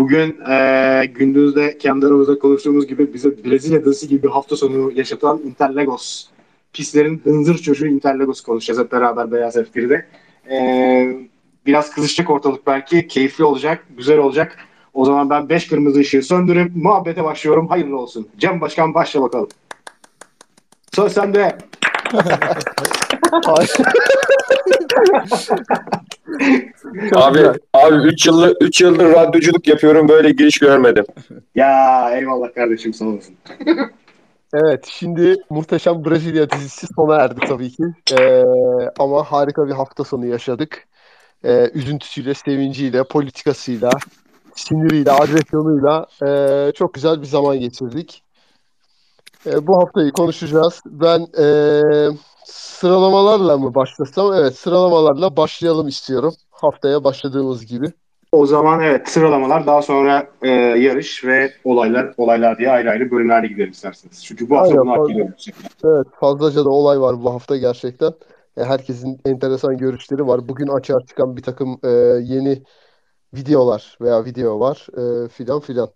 Bugün e, gündüzde kendi aramızda konuştuğumuz gibi bize Brezilya dizisi gibi bir hafta sonu yaşatan Interlagos. Pislerin hınzır çocuğu Interlagos konuşacağız hep beraber Beyaz F1'de. E, biraz kızışacak ortalık belki. Keyifli olacak, güzel olacak. O zaman ben 5 kırmızı ışığı söndürüp muhabbete başlıyorum. Hayırlı olsun. Cem Başkan başla bakalım. Söz sende. abi abi 3 yıldır 3 yıldır radyoculuk yapıyorum böyle giriş görmedim. Ya eyvallah kardeşim sağ olasın. Evet, şimdi muhteşem Brezilya dizisi sona erdi tabii ki. Ee, ama harika bir hafta sonu yaşadık. Ee, üzüntüsüyle, sevinciyle, politikasıyla, siniriyle, agresyonuyla ee, çok güzel bir zaman geçirdik. Ee, bu haftayı konuşacağız. Ben ee, sıralamalarla mı başlasam? Evet, sıralamalarla başlayalım istiyorum. Haftaya başladığımız gibi. O zaman evet sıralamalar daha sonra e, yarış ve olaylar olaylar diye ayrı ayrı bölümlerde gidelim isterseniz. Çünkü bu hafta Aynen, bunu hak fazla- ediyoruz. Evet, fazlaca da olay var bu hafta gerçekten. E, herkesin enteresan görüşleri var. Bugün açığa çıkan bir takım e, yeni videolar veya video var e, filan filan.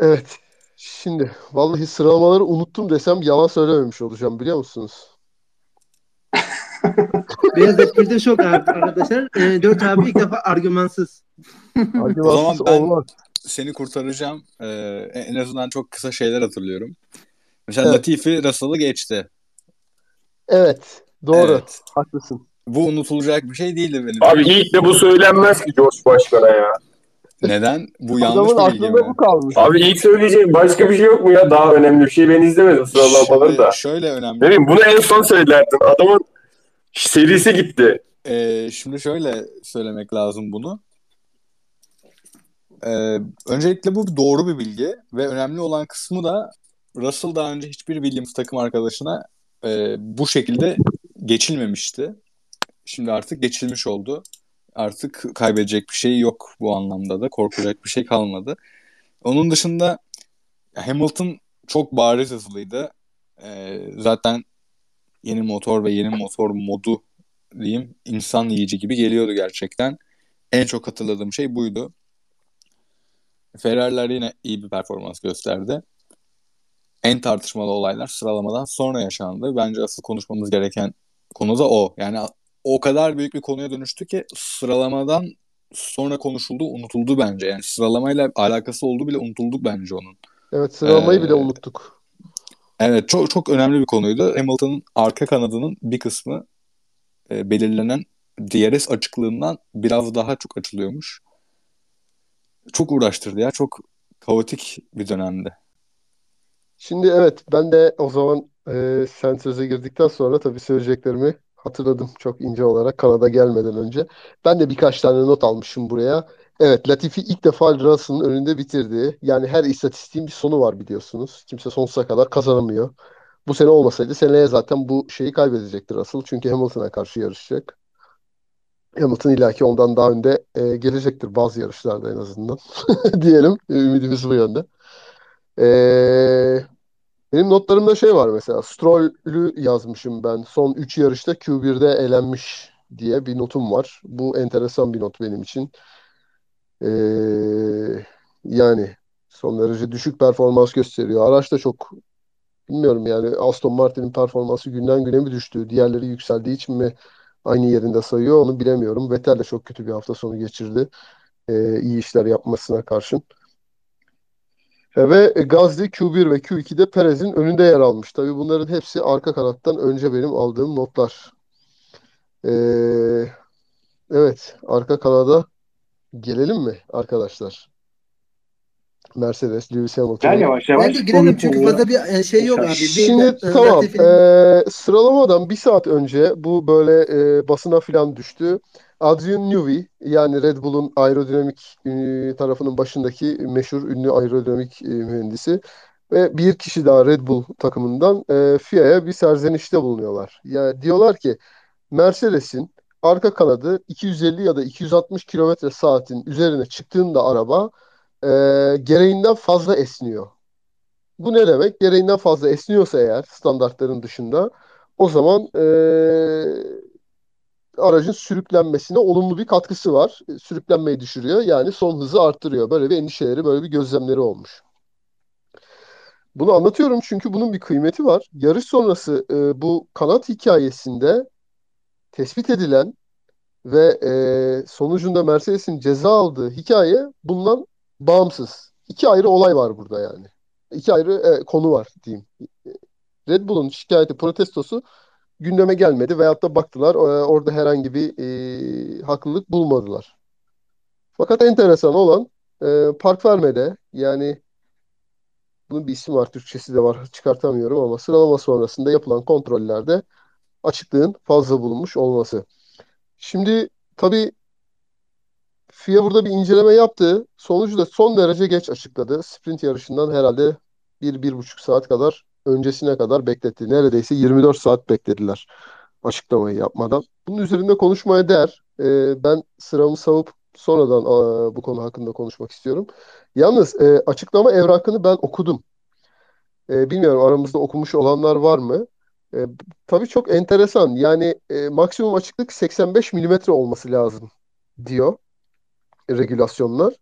Evet, şimdi vallahi sıralamaları unuttum desem yalan söylememiş olacağım biliyor musunuz? Beyaz F1'de şok arkadaşlar. E, 4 abi ilk defa argümansız. Argümansız ben- olmaz. Seni kurtaracağım. Ee, en azından çok kısa şeyler hatırlıyorum. Mesela Evet. Latifi Russell'ı geçti. Evet, doğru. Evet. Haklısın. Bu unutulacak bir şey değildi benim. Abi ilk de bu söylenmez ki George Başkan'a ya. Neden? Bu yanlış Adamın bir bilgi aklında mi? bu kalmış. Abi ilk söyleyeceğim başka bir şey yok mu ya? Daha önemli bir şey ben izlemedim sıralamaları Şimdi da. şöyle önemli. Ne bileyim bunu en son söylerdin. Adamın serisi gitti. Ee, şimdi şöyle söylemek lazım bunu. Ee, öncelikle bu doğru bir bilgi ve önemli olan kısmı da Russell daha önce hiçbir Williams takım arkadaşına e, bu şekilde geçilmemişti. Şimdi artık geçilmiş oldu. Artık kaybedecek bir şey yok bu anlamda da. Korkacak bir şey kalmadı. Onun dışında Hamilton çok bariz hızlıydı. Ee, zaten yeni motor ve yeni motor modu diyeyim insan yiyici gibi geliyordu gerçekten. En çok hatırladığım şey buydu. Ferrari'ler yine iyi bir performans gösterdi. En tartışmalı olaylar sıralamadan sonra yaşandı. Bence asıl konuşmamız gereken konu da o. Yani o kadar büyük bir konuya dönüştü ki sıralamadan sonra konuşuldu, unutuldu bence. Yani sıralamayla alakası olduğu bile unutuldu bence onun. Evet, sıralamayı bile Ee, unuttuk. Evet çok çok önemli bir konuydu. Hamilton'ın arka kanadının bir kısmı e, belirlenen DRS açıklığından biraz daha çok açılıyormuş. Çok uğraştırdı ya. Çok kaotik bir dönemdi. Şimdi evet ben de o zaman e, sen söze girdikten sonra tabii söyleyeceklerimi hatırladım çok ince olarak Kanada gelmeden önce. Ben de birkaç tane not almışım buraya. Evet Latifi ilk defa Russell'ın önünde bitirdi. Yani her istatistiğin bir sonu var biliyorsunuz. Kimse sonsuza kadar kazanamıyor. Bu sene olmasaydı seneye zaten bu şeyi kaybedecektir Russell. Çünkü Hamilton'a karşı yarışacak. Hamilton illaki ondan daha önde e, gelecektir bazı yarışlarda en azından. Diyelim. Ümidimiz bu yönde. Eee benim notlarımda şey var mesela. Stroll'ü yazmışım ben. Son 3 yarışta Q1'de elenmiş diye bir notum var. Bu enteresan bir not benim için. Ee, yani son derece düşük performans gösteriyor. Araç da çok bilmiyorum yani Aston Martin'in performansı günden güne mi düştü? Diğerleri yükseldiği için mi aynı yerinde sayıyor onu bilemiyorum. Vettel de çok kötü bir hafta sonu geçirdi. Ee, iyi işler yapmasına karşın. E, Ve Gazli Q1 ve Q2'de Perez'in önünde yer almış. Tabii bunların hepsi arka kanattan önce benim aldığım notlar. Ee, evet, arka kanada gelelim mi arkadaşlar? Mercedes, Lewis Gel Hamilton'ın. yavaş yavaş. Bence girelim çünkü fazla bir e, şey yok abi. Bir Şimdi de, e, tamam, ee, sıralamadan bir saat önce bu böyle ee, basına filan düştü. Adrian Newey yani Red Bull'un aerodinamik tarafının başındaki meşhur ünlü aerodinamik ee, mühendisi ve bir kişi daha Red Bull takımından ee, FIA'ya bir serzenişte bulunuyorlar. Ya diyorlar ki Mercedes'in arka kanadı 250 ya da 260 kilometre saatin üzerine çıktığında araba ee, gereğinden fazla esniyor. Bu ne demek? Gereğinden fazla esniyorsa eğer standartların dışında o zaman eee, aracın sürüklenmesine olumlu bir katkısı var. E, Sürüklenmeyi düşürüyor. Yani son hızı arttırıyor. Böyle bir endişeleri, böyle bir gözlemleri olmuş. Bunu anlatıyorum çünkü bunun bir kıymeti var. Yarış sonrası e, bu kanat hikayesinde tespit edilen ve e, sonucunda Mercedes'in ceza aldığı hikaye bundan bağımsız. İki ayrı olay var burada yani. İki ayrı e, konu var diyeyim. Red Bull'un şikayeti, protestosu gündeme gelmedi veyahut da baktılar e, orada herhangi bir e, haklılık bulmadılar. Fakat enteresan olan e, park vermede yani bunun bir isim var Türkçesi de var çıkartamıyorum ama sıralama sonrasında yapılan kontrollerde açıklığın fazla bulunmuş olması. Şimdi tabii FIA burada bir inceleme yaptı. Sonucu da son derece geç açıkladı. Sprint yarışından herhalde bir, bir buçuk saat kadar öncesine kadar bekletti. Neredeyse 24 saat beklediler açıklamayı yapmadan. Bunun üzerinde konuşmaya değer. Ee, ben sıramı savup sonradan aa, bu konu hakkında konuşmak istiyorum. Yalnız e, açıklama evrakını ben okudum. E, bilmiyorum aramızda okumuş olanlar var mı? E, tabii çok enteresan. Yani e, maksimum açıklık 85 milimetre olması lazım diyor regülasyonlar.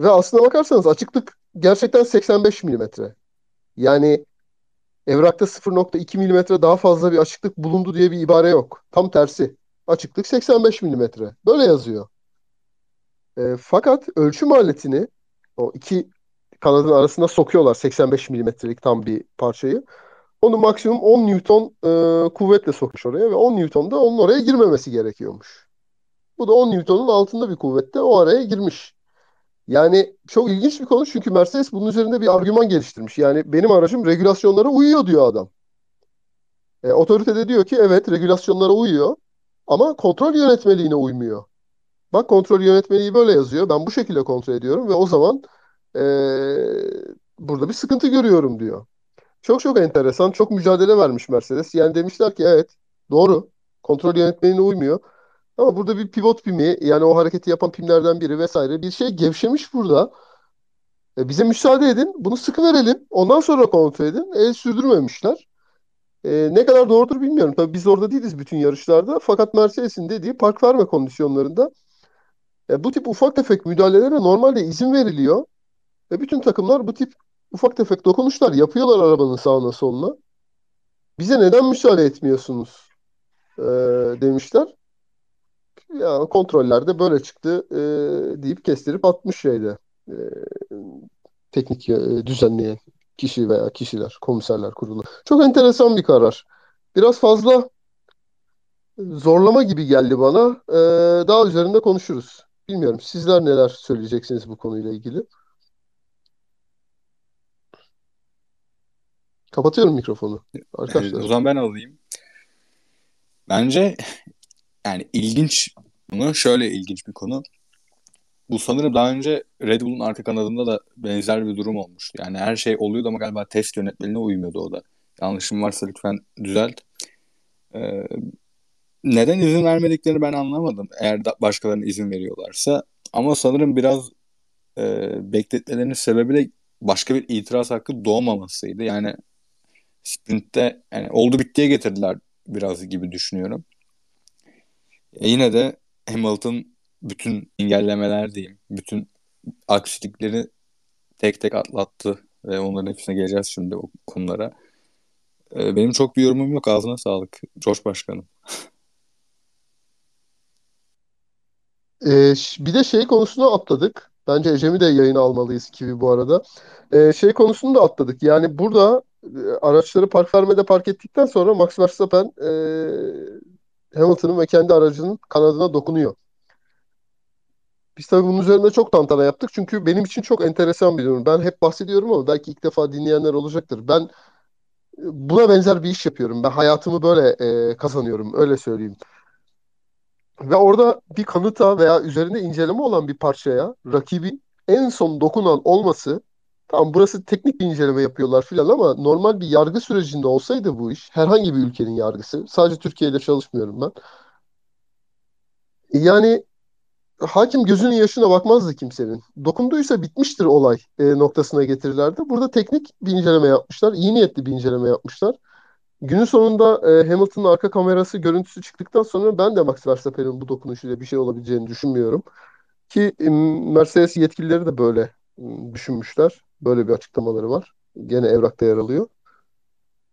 Ve aslına bakarsanız açıklık gerçekten 85 milimetre. Yani evrakta 0.2 milimetre daha fazla bir açıklık bulundu diye bir ibare yok. Tam tersi. Açıklık 85 milimetre. Böyle yazıyor. E, fakat ölçüm aletini o iki kanadın arasına sokuyorlar 85 milimetrelik tam bir parçayı. Onu maksimum 10 Newton e, kuvvetle sokmuş oraya ve 10 Newton da onun oraya girmemesi gerekiyormuş. Bu da 10 Newton'un altında bir kuvvette o araya girmiş. Yani çok ilginç bir konu çünkü Mercedes bunun üzerinde bir argüman geliştirmiş. Yani benim aracım regülasyonlara uyuyor diyor adam. E, otorite de diyor ki evet regülasyonlara uyuyor ama kontrol yönetmeliğine uymuyor. Bak kontrol yönetmeliği böyle yazıyor. Ben bu şekilde kontrol ediyorum ve o zaman e, burada bir sıkıntı görüyorum diyor. Çok çok enteresan. Çok mücadele vermiş Mercedes. Yani demişler ki evet doğru. Kontrol yönetmeliğine uymuyor. Ama burada bir pivot pimi yani o hareketi yapan pimlerden biri vesaire bir şey gevşemiş burada. E, bize müsaade edin. Bunu sıkı verelim. Ondan sonra kontrol edin. El sürdürmemişler. E, ne kadar doğrudur bilmiyorum. Tabii biz orada değiliz bütün yarışlarda. Fakat Mercedes'in dediği park verme kondisyonlarında e, bu tip ufak tefek müdahalelere normalde izin veriliyor. Ve bütün takımlar bu tip ufak tefek dokunuşlar yapıyorlar arabanın sağına soluna. Bize neden müsaade etmiyorsunuz e, demişler. Ya kontrollerde böyle çıktı e, deyip kestirip atmış şeyde e, teknik e, düzenleyen kişi veya kişiler, komiserler kurulu. Çok enteresan bir karar. Biraz fazla zorlama gibi geldi bana. E, daha üzerinde konuşuruz. Bilmiyorum. Sizler neler söyleyeceksiniz bu konuyla ilgili? Kapatıyorum mikrofonu. Arkadaşlar. o zaman ben alayım. Bence yani ilginç bunu şöyle ilginç bir konu. Bu sanırım daha önce Red Bull'un arka kanadında da benzer bir durum olmuştu. Yani her şey oluyordu ama galiba test yönetmeliğine uymuyordu o da. Yanlışım varsa lütfen düzelt. Ee, neden izin vermediklerini ben anlamadım. Eğer da başkalarına izin veriyorlarsa. Ama sanırım biraz e, bekletmelerinin sebebi de başka bir itiraz hakkı doğmamasıydı. Yani sprintte yani oldu bittiye getirdiler biraz gibi düşünüyorum. E yine de Hamilton bütün engellemeler diyeyim, bütün aksilikleri tek tek atlattı ve onların hepsine geleceğiz şimdi o konulara. E, benim çok bir yorumum yok. Ağzına sağlık. Coş Başkanım. Ee, bir de şey konusunu atladık. Bence Ecem'i de yayına almalıyız gibi bu arada. Ee, şey konusunu da atladık. Yani burada e, araçları park vermede park ettikten sonra Max Verstappen e, Hamilton'ın ve kendi aracının kanadına dokunuyor. Biz tabii bunun üzerinde çok tantana yaptık. Çünkü benim için çok enteresan bir durum. Ben hep bahsediyorum ama belki ilk defa dinleyenler olacaktır. Ben e, buna benzer bir iş yapıyorum. Ben hayatımı böyle e, kazanıyorum. Öyle söyleyeyim. Ve orada bir kanıta veya üzerinde inceleme olan bir parçaya rakibin en son dokunan olması tamam burası teknik bir inceleme yapıyorlar filan ama normal bir yargı sürecinde olsaydı bu iş herhangi bir ülkenin yargısı sadece Türkiye ile çalışmıyorum ben. Yani hakim gözünün yaşına bakmazdı kimsenin. Dokunduysa bitmiştir olay e, noktasına getirirlerdi. Burada teknik bir inceleme yapmışlar. iyi niyetli bir inceleme yapmışlar. günün sonunda e, Hamilton'ın arka kamerası görüntüsü çıktıktan sonra ben de Max Verstappen'in bu dokunuşuyla bir şey olabileceğini düşünmüyorum. Ki e, Mercedes yetkilileri de böyle düşünmüşler. Böyle bir açıklamaları var. Gene evrakta yer alıyor.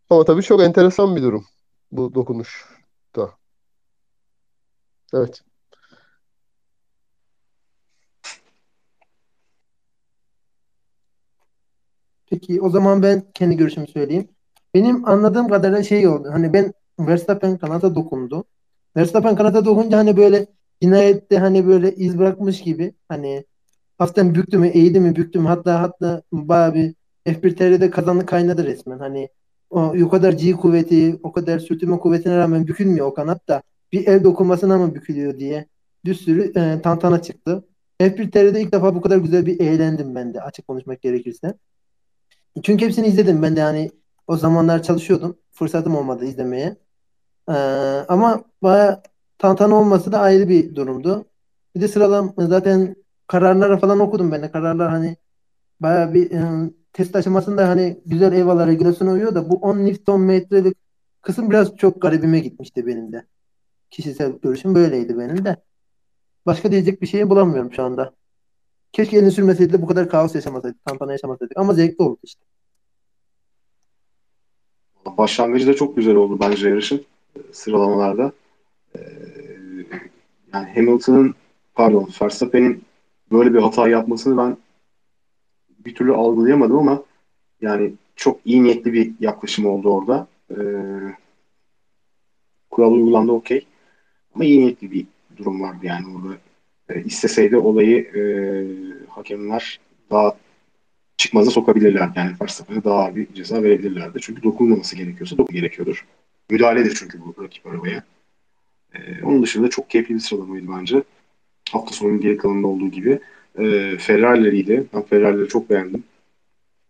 Ama tabii çok enteresan bir durum bu dokunuş da. Evet. Peki o zaman ben kendi görüşümü söyleyeyim. Benim anladığım kadarıyla şey oldu. Hani ben Verstappen kanata dokundu. Verstappen kanata dokunca hani böyle cinayette hani böyle iz bırakmış gibi hani hafiften büktü mü eğdi mi büktü mü hatta hatta bayağı bir F1 TR'de kazandı kaynadı resmen. Hani o, o kadar G kuvveti o kadar sürtünme kuvvetine rağmen bükülmüyor o kanat da bir el dokunmasına mı bükülüyor diye bir sürü e, tantana çıktı. F1 TR'de ilk defa bu kadar güzel bir eğlendim ben de açık konuşmak gerekirse. Çünkü hepsini izledim. Ben de hani o zamanlar çalışıyordum. Fırsatım olmadı izlemeye. Ee, ama baya tantana olması da ayrı bir durumdu. Bir de sıralam zaten kararlara falan okudum ben de. Kararlar hani baya bir e, test aşamasında hani güzel eyvallah regülasyona uyuyor da bu 10 Newton metrelik kısım biraz çok garibime gitmişti benim de. Kişisel görüşüm böyleydi benim de. Başka diyecek bir şey bulamıyorum şu anda. Keşke elini sürmeseydi de bu kadar kaos yaşamasaydık, tantana yaşamasaydık. Ama zevkli oldu işte. Başlangıcı da çok güzel oldu bence yarışın sıralamalarda. Ee, yani Hamilton'ın pardon Verstappen'in böyle bir hata yapmasını ben bir türlü algılayamadım ama yani çok iyi niyetli bir yaklaşım oldu orada. Ee, kural uygulandı okey. Ama iyi niyetli bir durum vardı yani orada. E, isteseydi olayı e, hakemler daha çıkmaza sokabilirler. Yani Verstappen'e daha bir ceza verebilirlerdi. Çünkü dokunmaması gerekiyorsa dokun gerekiyordur. Müdahaledir çünkü bu rakip arabaya. Ee, onun dışında çok keyifli bir sıralamaydı bence. Hafta sonunun geri kalanında olduğu gibi. Ee, Ferrari'leriydi. Ben Ferrari'leri çok beğendim.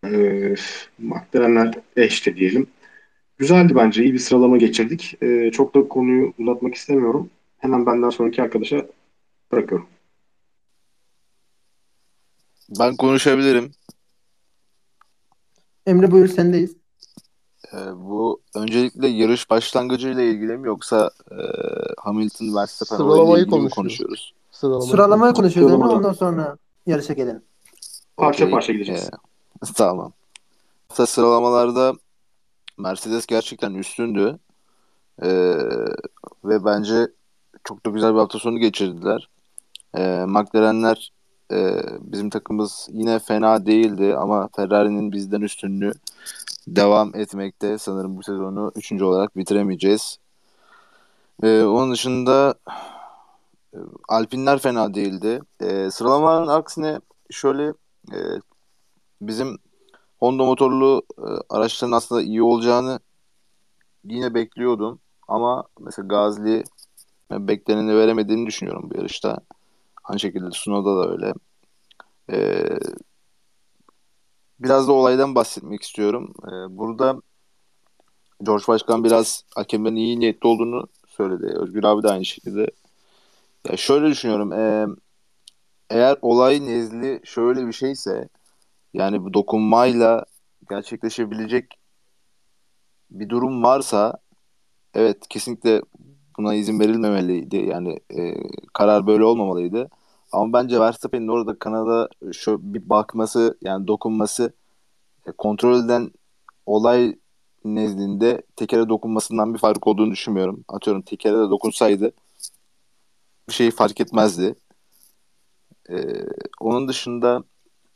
Ee, McLaren'ler eşte diyelim. Güzeldi bence. İyi bir sıralama geçirdik. Ee, çok da konuyu uzatmak istemiyorum. Hemen benden sonraki arkadaşa bırakıyorum. Ben konuşabilirim. Emre buyur sendeyiz. Ee, bu öncelikle yarış başlangıcıyla ilgili mi yoksa e, Hamilton Verstappen olayıyla ilgili mi konuşuyoruz. Konuşuyoruz? Sıralamayı Sıralamayı konuşuyoruz Emre Sıralama. ondan sonra yarışa gelelim. Parça Okey. parça gideceğiz. Ee, tamam. Mesela sıralamalarda Mercedes gerçekten üstündü. Ee, ve bence çok da güzel bir hafta sonu geçirdiler. Ee, McLaren'ler e, bizim takımımız yine fena değildi ama Ferrari'nin bizden üstünlüğü devam etmekte. Sanırım bu sezonu üçüncü olarak bitiremeyeceğiz. Ee, onun dışında Alpinler fena değildi. Ee, sıralamanın aksine şöyle e, bizim Honda motorlu e, araçların aslında iyi olacağını yine bekliyordum. Ama mesela Gazli e, bekleneni veremediğini düşünüyorum bu yarışta. Aynı şekilde Tsunoda da öyle. Ee, biraz da olaydan bahsetmek istiyorum. Ee, burada George Başkan biraz hakemlerin iyi niyetli olduğunu söyledi. Özgür abi de aynı şekilde. Ya şöyle düşünüyorum. ee, eğer olay nezli şöyle bir şeyse yani bu dokunmayla gerçekleşebilecek bir durum varsa evet kesinlikle buna izin verilmemeliydi. Yani e, karar böyle olmamalıydı. Ama bence Verstappen'in orada Kanada şu bir bakması yani dokunması e, kontrol eden olay nezdinde tekere dokunmasından bir fark olduğunu düşünmüyorum. Atıyorum tekere de dokunsaydı şey fark etmezdi. Ee, onun dışında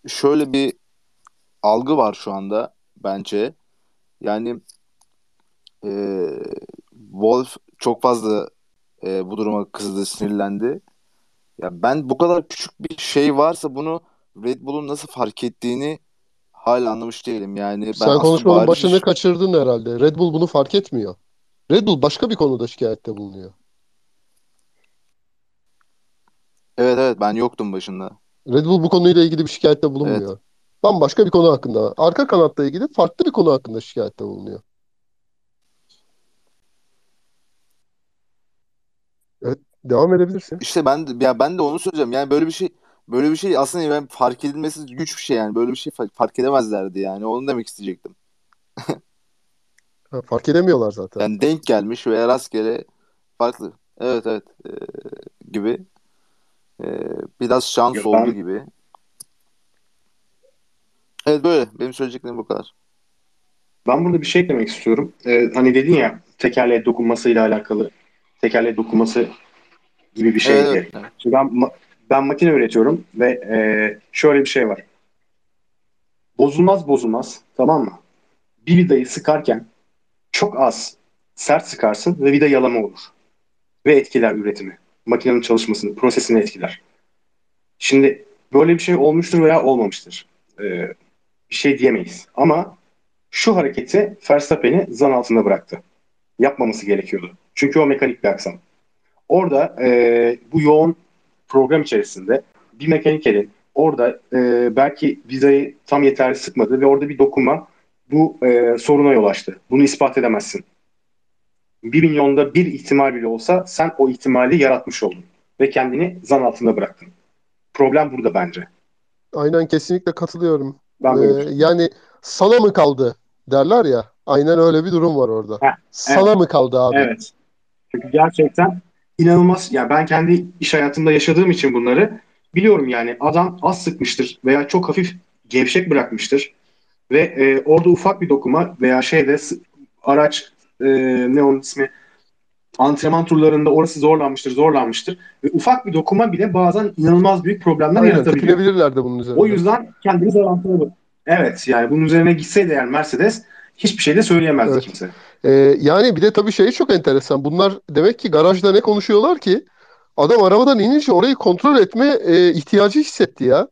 şöyle bir algı var şu anda bence. Yani e, Wolf çok fazla e, bu duruma kızdı, sinirlendi. Ya ben bu kadar küçük bir şey varsa bunu Red Bull'un nasıl fark ettiğini hala anlamış değilim. Yani ben Sen konuşmanın başını kaçırdın herhalde. Red Bull bunu fark etmiyor. Red Bull başka bir konuda şikayette bulunuyor. Evet evet ben yoktum başında. Red Bull bu konuyla ilgili bir şikayette bulunmuyor. Bambaşka bir konu hakkında. Arka kanatla ilgili farklı bir konu hakkında şikayette bulunuyor. Evet, devam edebilirsin. İşte ben ya ben de onu söyleyeceğim. Yani böyle bir şey böyle bir şey aslında ben fark edilmesi güç bir şey yani. Böyle bir şey fa- fark edemezlerdi yani. Onu demek isteyecektim. Ha, fark edemiyorlar zaten. Yani denk gelmiş veya rastgele farklı. Evet evet e, gibi. E, biraz şans Yok, oldu ben- gibi. Evet böyle. Benim söyleyeceklerim bu kadar. Ben burada bir şey eklemek istiyorum. Ee, hani dedin ya tekerleğe dokunmasıyla alakalı tekerleğe dokunması gibi bir şey Evet, evet. Şimdi ben, ben makine üretiyorum ve e, şöyle bir şey var. Bozulmaz bozulmaz tamam mı? Bir vidayı sıkarken çok az sert sıkarsın ve vida yalama olur. Ve etkiler üretimi. Makinenin çalışmasını, prosesini etkiler. Şimdi böyle bir şey olmuştur veya olmamıştır. Ee, bir şey diyemeyiz. Ama şu hareketi Verstappen'i zan altında bıraktı. Yapmaması gerekiyordu. Çünkü o mekanik bir aksam. Orada e, bu yoğun program içerisinde bir mekanikerin orada e, belki vizayı tam yeterli sıkmadı ve orada bir dokunma bu e, soruna yol açtı. Bunu ispat edemezsin. Bir milyonda bir ihtimal bile olsa sen o ihtimali yaratmış oldun ve kendini zan altında bıraktın. Problem burada bence. Aynen kesinlikle katılıyorum. Ben Ee, yani sana mı kaldı derler ya. Aynen öyle bir durum var orada. Heh, Sana mı kaldı abi? Evet. Çünkü gerçekten inanılmaz. Ya ben kendi iş hayatımda yaşadığım için bunları biliyorum yani. Adam az sıkmıştır veya çok hafif gevşek bırakmıştır ve e, orada ufak bir dokuma veya şeyde araç e, ne onun ismi antrenman turlarında orası zorlanmıştır, zorlanmıştır ve ufak bir dokuma bile bazen inanılmaz büyük problemler Aynen yaratabiliyor. de bunun üzerine. O yüzden kendini zor altına bırak- Evet yani bunun üzerine gitseydi eğer Mercedes hiçbir şey de söyleyemezdi Evet. kimse. Ee, yani bir de tabii şey çok enteresan. Bunlar demek ki garajda ne konuşuyorlar ki? Adam arabadan inince orayı kontrol etme e, ihtiyacı hissetti ya.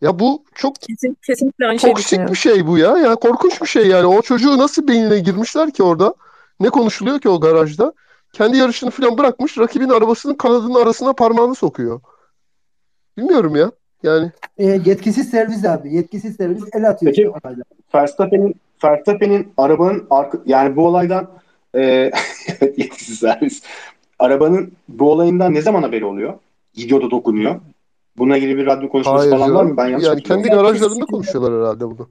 Ya bu çok Kesin, kesinlikle aynı toksik düşünüyorum. bir şey bu ya. Ya korkunç bir şey yani. O çocuğu nasıl beynine girmişler ki orada? Ne konuşuluyor ki o garajda? Kendi yarışını falan bırakmış, rakibin arabasının kanadının arasına parmağını sokuyor. Bilmiyorum ya. Yani E, yetkisiz servis abi. Yetkisiz servis el atıyor. Peki. Verstappen'in Verstappen'in arabanın arka, yani bu olaydan e, yetkisiz servis. Arabanın bu olayından ne zaman haberi oluyor? Gidiyor da dokunuyor. Bununla ilgili bir radyo konuşması hayır falan var canım. mı? Ben yanlış Yani kendi garajlarında konuşuyorlar herhalde bunu.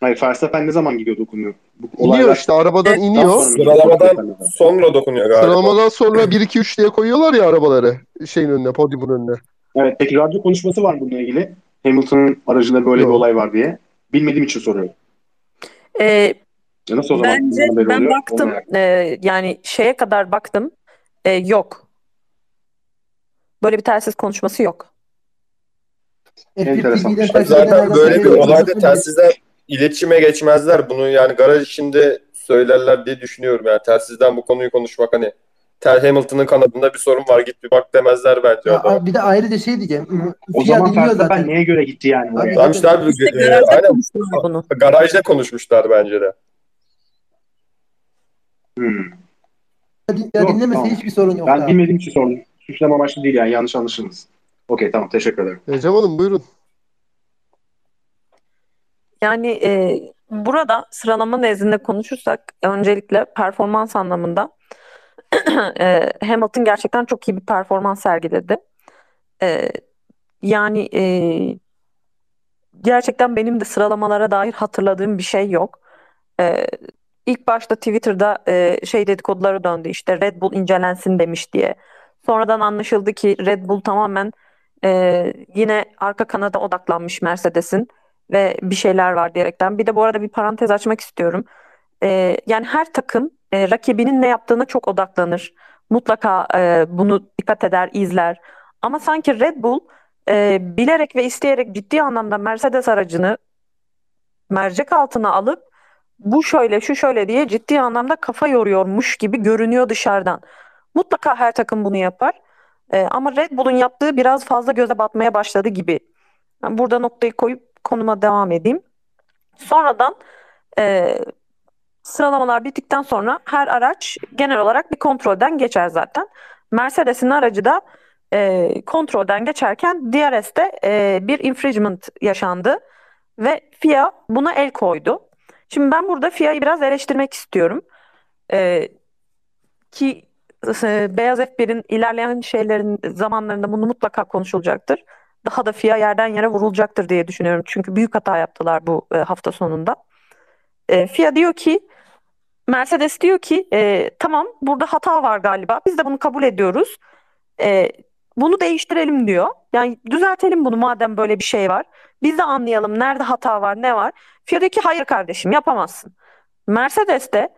Hayır, Verstappen ne zaman gidiyor dokunuyor? Bu İniyor işte arabadan iniyor. Sıralamadan sonra dokunuyor galiba. Sıralamadan sonra 1 2 3 diye koyuyorlar ya arabaları şeyin önüne, podyumun önüne. Evet, peki radyo konuşması var bununla ilgili. Hamilton'ın aracında böyle bir Yok. olay var diye. Bilmediğim için soruyorum. Ee, Ya nasıl o zaman bence ben oluyor? Baktım e, yani şeye kadar baktım e, yok. Böyle bir telsiz konuşması yok. F1 Enteresan. Zaten böyle bir olayda telsizden iletişime geçmezler. Bunu yani garaj içinde söylerler diye düşünüyorum. Yani telsizden bu konuyu konuşmak hani Tel Hamilton'ın kanadında bir sorun var git bir bak demezler bence Ya, adama. bir de ayrıca şey diyeceğim. O FIA zaman zaten. neye göre gitti yani oraya? Abi- Tamam işte abi İşte e, garajda aynen konuştular bunu. garajda konuşmuşlar bence de. Hmm. Ya Yok, dinlemese tamam. hiçbir sorun yok Ben abi. bilmediğim için sordum. Suçlama amaçlı değil yani yanlış anlaşılmasın. Okey tamam teşekkür ederim. Ecem Hanım buyurun. Yani e, burada sıralama nezdinde konuşursak öncelikle performans anlamında e, Hamilton gerçekten çok iyi bir performans sergiledi. E, yani e, gerçekten benim de sıralamalara dair hatırladığım bir şey yok. E, ilk başta Twitter'da e, şey dedikoduları döndü işte Red Bull incelensin demiş diye. Sonradan anlaşıldı ki Red Bull tamamen e, yine arka kanada odaklanmış Mercedes'in ve bir şeyler var diyerekten. Bir de bu arada bir parantez açmak istiyorum. E, yani her takım e, rakibinin ne yaptığına çok odaklanır. Mutlaka e, bunu dikkat eder, izler. Ama sanki Red Bull e, bilerek ve isteyerek ciddi anlamda Mercedes aracını mercek altına alıp bu şöyle şu şöyle diye ciddi anlamda kafa yoruyormuş gibi görünüyor dışarıdan. Mutlaka her takım bunu yapar. E, ama Red Bull'un yaptığı biraz fazla göze batmaya başladı gibi. Ben burada noktayı koyup konuma devam edeyim. Sonradan e, sıralamalar bittikten sonra her araç genel olarak bir kontrolden geçer zaten. Mercedes'in aracı da e, kontrolden geçerken DRS'te e, bir infringement yaşandı ve FIA buna el koydu. Şimdi ben burada FIA'yı biraz eleştirmek istiyorum. E, ki Beyaz F1'in ilerleyen şeylerin zamanlarında bunu mutlaka konuşulacaktır. Daha da FIA yerden yere vurulacaktır diye düşünüyorum. Çünkü büyük hata yaptılar bu e, hafta sonunda. e, FIA diyor ki Mercedes diyor ki e, tamam burada hata var galiba. Biz de bunu kabul ediyoruz. E, bunu değiştirelim diyor. Yani düzeltelim bunu madem böyle bir şey var. Biz de anlayalım nerede hata var, ne var. FIA diyor ki hayır kardeşim yapamazsın. Mercedes de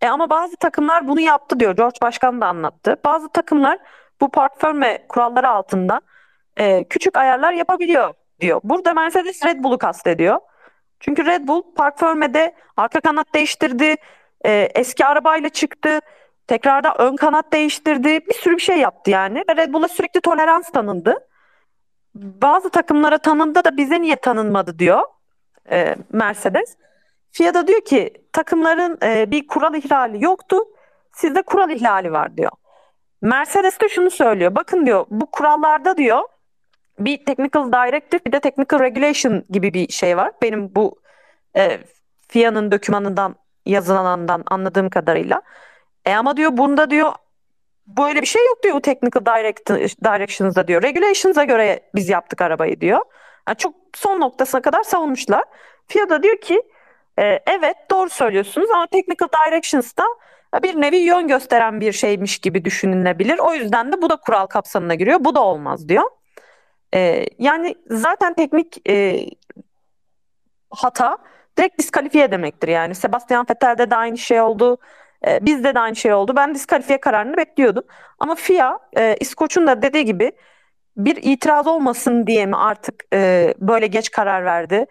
e, ama bazı takımlar bunu yaptı diyor. George Başkan da anlattı. Bazı takımlar bu firme kuralları altında e, küçük ayarlar yapabiliyor diyor. Burada Mercedes Red Bull'u kastediyor. Çünkü Red Bull park firmede arka kanat değiştirdi. e, eski arabayla çıktı. Tekrarda ön kanat değiştirdi. Bir sürü bir şey yaptı yani. Ve Red Bull'a sürekli tolerans tanındı. Bazı takımlara tanındı da bize niye tanınmadı diyor e, Mercedes. FIA da diyor ki takımların e, bir kural ihlali yoktu. Sizde kural ihlali var diyor. Mercedes de şunu söylüyor. Bakın diyor bu kurallarda diyor bir technical directive bir de technical regulation gibi bir şey var. Benim bu e, FIA'nın dokümanından yazılanından anladığım kadarıyla. E ama diyor bunda diyor böyle bir şey yok diyor technical direct, directions'da diyor. Regulations'a göre biz yaptık arabayı diyor. Yani çok son noktasına kadar savunmuşlar. FIA da diyor ki e, evet doğru söylüyorsunuz ama technical directions'da bir nevi yön gösteren bir şeymiş gibi düşünülebilir. O yüzden de bu da kural kapsamına giriyor. Bu da olmaz diyor. E, yani zaten teknik e, hata direkt diskalifiye demektir yani. Sebastian Vettel'de de aynı şey oldu. E, bizde de aynı şey oldu. Ben diskalifiye kararını bekliyordum. Ama FIA, e, İskoç'un da dediği gibi bir itiraz olmasın diye mi artık e, böyle geç karar verdi?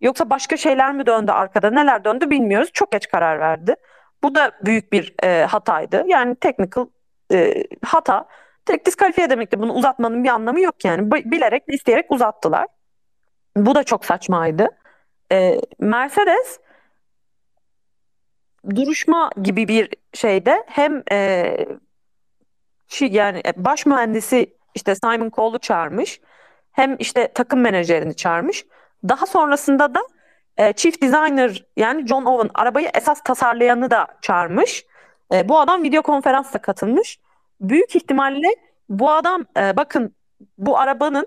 Yoksa başka şeyler mi döndü arkada? Neler döndü bilmiyoruz. Çok geç karar verdi. Bu da büyük bir e, hataydı. Yani technical e, hata. Direkt diskalifiye demektir. Bunu uzatmanın bir anlamı yok yani. B- bilerek, isteyerek uzattılar. Bu da çok saçmaydı. E, Mercedes duruşma gibi bir şeyde hem e, yani baş mühendisi işte Simon Cole'u çağırmış hem işte takım menajerini çağırmış. Daha sonrasında da e, chief designer yani John Owen arabayı esas tasarlayanı da çağırmış. E, bu adam video konferansla katılmış. Büyük ihtimalle bu adam e, bakın bu arabanın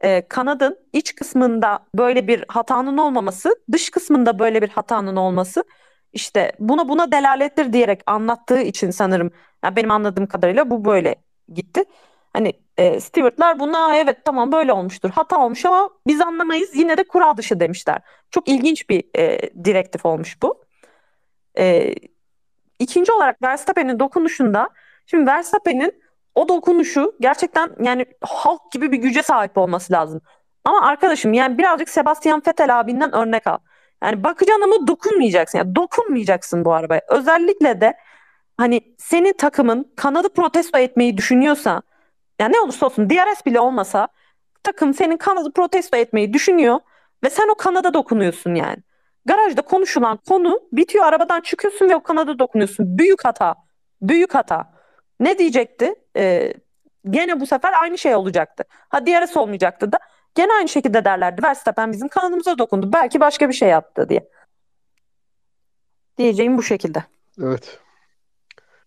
e, kanadın iç kısmında böyle bir hatanın olmaması, dış kısmında böyle bir hatanın olması işte buna buna delalettir diyerek anlattığı için sanırım yani benim anladığım kadarıyla bu böyle gitti. Hani e, Stewart'lar buna evet tamam böyle olmuştur. Hata olmuş ama biz anlamayız yine de kural dışı demişler. Çok ilginç bir e, direktif olmuş bu. E, ikinci olarak Verstappen'in dokunuşunda şimdi Verstappen'in o dokunuşu gerçekten yani halk gibi bir güce sahip olması lazım. Ama arkadaşım yani birazcık Sebastian Vettel abinden örnek al. Yani bakacaksın ama dokunmayacaksın. Yani dokunmayacaksın bu arabaya. Özellikle de hani senin takımın kanadı protesto etmeyi düşünüyorsa yani ne olursa olsun DRS bile olmasa takım senin kanadı protesto etmeyi düşünüyor ve sen o kanada dokunuyorsun yani. Garajda konuşulan konu bitiyor arabadan çıkıyorsun ve o kanada dokunuyorsun. Büyük hata. Büyük hata. Ne diyecekti? Ee, gene bu sefer aynı şey olacaktı. Ha DRS olmayacaktı da gene aynı şekilde derlerdi. Verstappen bizim kanadımıza dokundu. Belki başka bir şey yaptı diye. Diyeceğim bu şekilde. Evet.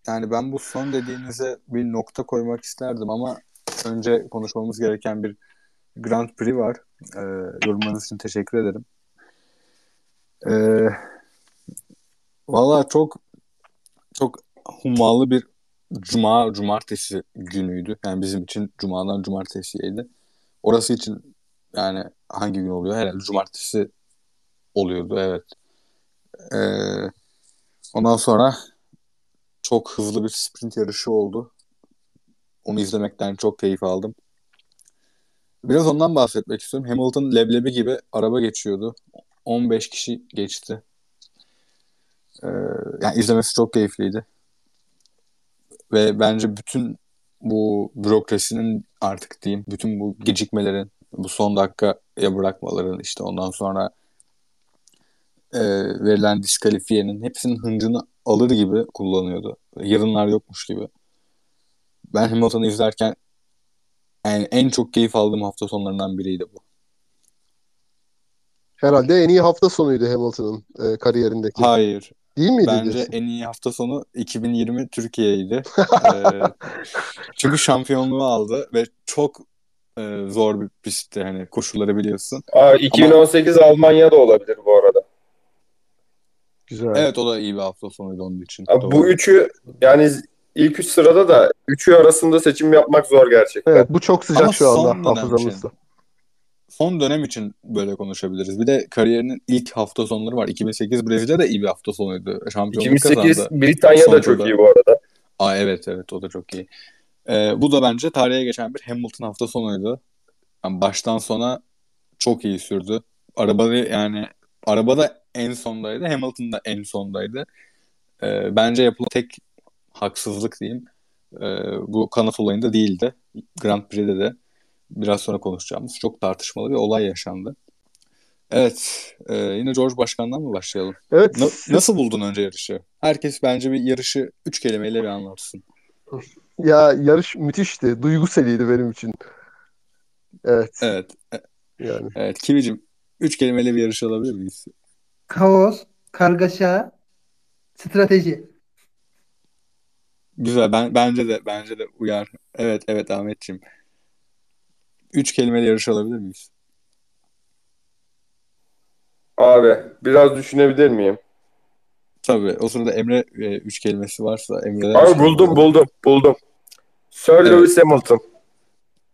Yani ben bu son dediğinize bir nokta koymak isterdim ama önce konuşmamız gereken bir Grand Prix var. Ee, yorumlarınız için teşekkür ederim. Ee, Valla çok çok hummalı bir cuma cumartesi günüydü. Yani bizim için cumadan cumartesiydi. Orası için yani hangi gün oluyor? Herhalde cumartesi oluyordu evet. Ee, ondan sonra çok hızlı bir sprint yarışı oldu. Onu izlemekten çok keyif aldım. Biraz ondan bahsetmek istiyorum. Hamilton leblebi gibi araba geçiyordu. 15 kişi geçti. Ee, yani izlemesi çok keyifliydi. Ve bence bütün bu bürokrasinin artık diyeyim, bütün bu gecikmelerin, bu son dakikaya bırakmaların işte ondan sonra e, verilen diskalifiyenin hepsinin hıncını alır gibi kullanıyordu. Yarınlar yokmuş gibi. Ben Hamilton'ı izlerken yani en çok keyif aldığım hafta sonlarından biriydi bu. Herhalde en iyi hafta sonuydu Hamilton'ın e, kariyerindeki. Hayır. Değil miydi Bence diyorsun? en iyi hafta sonu 2020 Türkiye'ydi. Ee, çünkü şampiyonluğu aldı ve çok e, zor bir pistti hani koşulları biliyorsun. Aa, 2018 Almanya'da olabilir bu arada. Güzel. Evet o da iyi bir hafta sonuydu onun için. Abi bu üçü yani ilk üç sırada da üçü arasında seçim yapmak zor gerçekten. Evet bu çok sıcak Ama şu anda hafızamızda. Son dönem için böyle konuşabiliriz. Bir de kariyerinin ilk hafta sonları var. 2008 Brezilya da iyi bir hafta sonuydu. Şampiyonluk 2008 kazandı. Britanya da çok iyi bu arada. Aa evet evet o da çok iyi. Ee, bu da bence tarihe geçen bir Hamilton hafta sonuydu. Yani baştan sona çok iyi sürdü. Arabada yani arabada en sondaydı. Hamilton da en sondaydı. Ee, bence yapılan tek haksızlık diyeyim. Ee, bu kanat olayında değildi. Grand Prix'de de biraz sonra konuşacağımız çok tartışmalı bir olay yaşandı. Evet, e, yine George Başkan'dan mı başlayalım? Evet. Na- nasıl buldun önce yarışı? Herkes bence bir yarışı üç kelimeyle bir anlatsın. Ya yarış müthişti. Duyguseliydi benim için. Evet. Evet, Yani. evet. Kivicim, üç kelimeyle bir yarış alabilir miyiz? Kaos, kargaşa, strateji. Güzel, ben bence de bence de uyar. Evet, evet Ahmetciğim. Üç kelimeyle yarış alabilir miyiz? Abi biraz düşünebilir miyim? Tabii. O sırada Emre e, üç kelimesi varsa Emre'den Abi buldum alalım. buldum buldum. Sir Evet. Lewis Hamilton.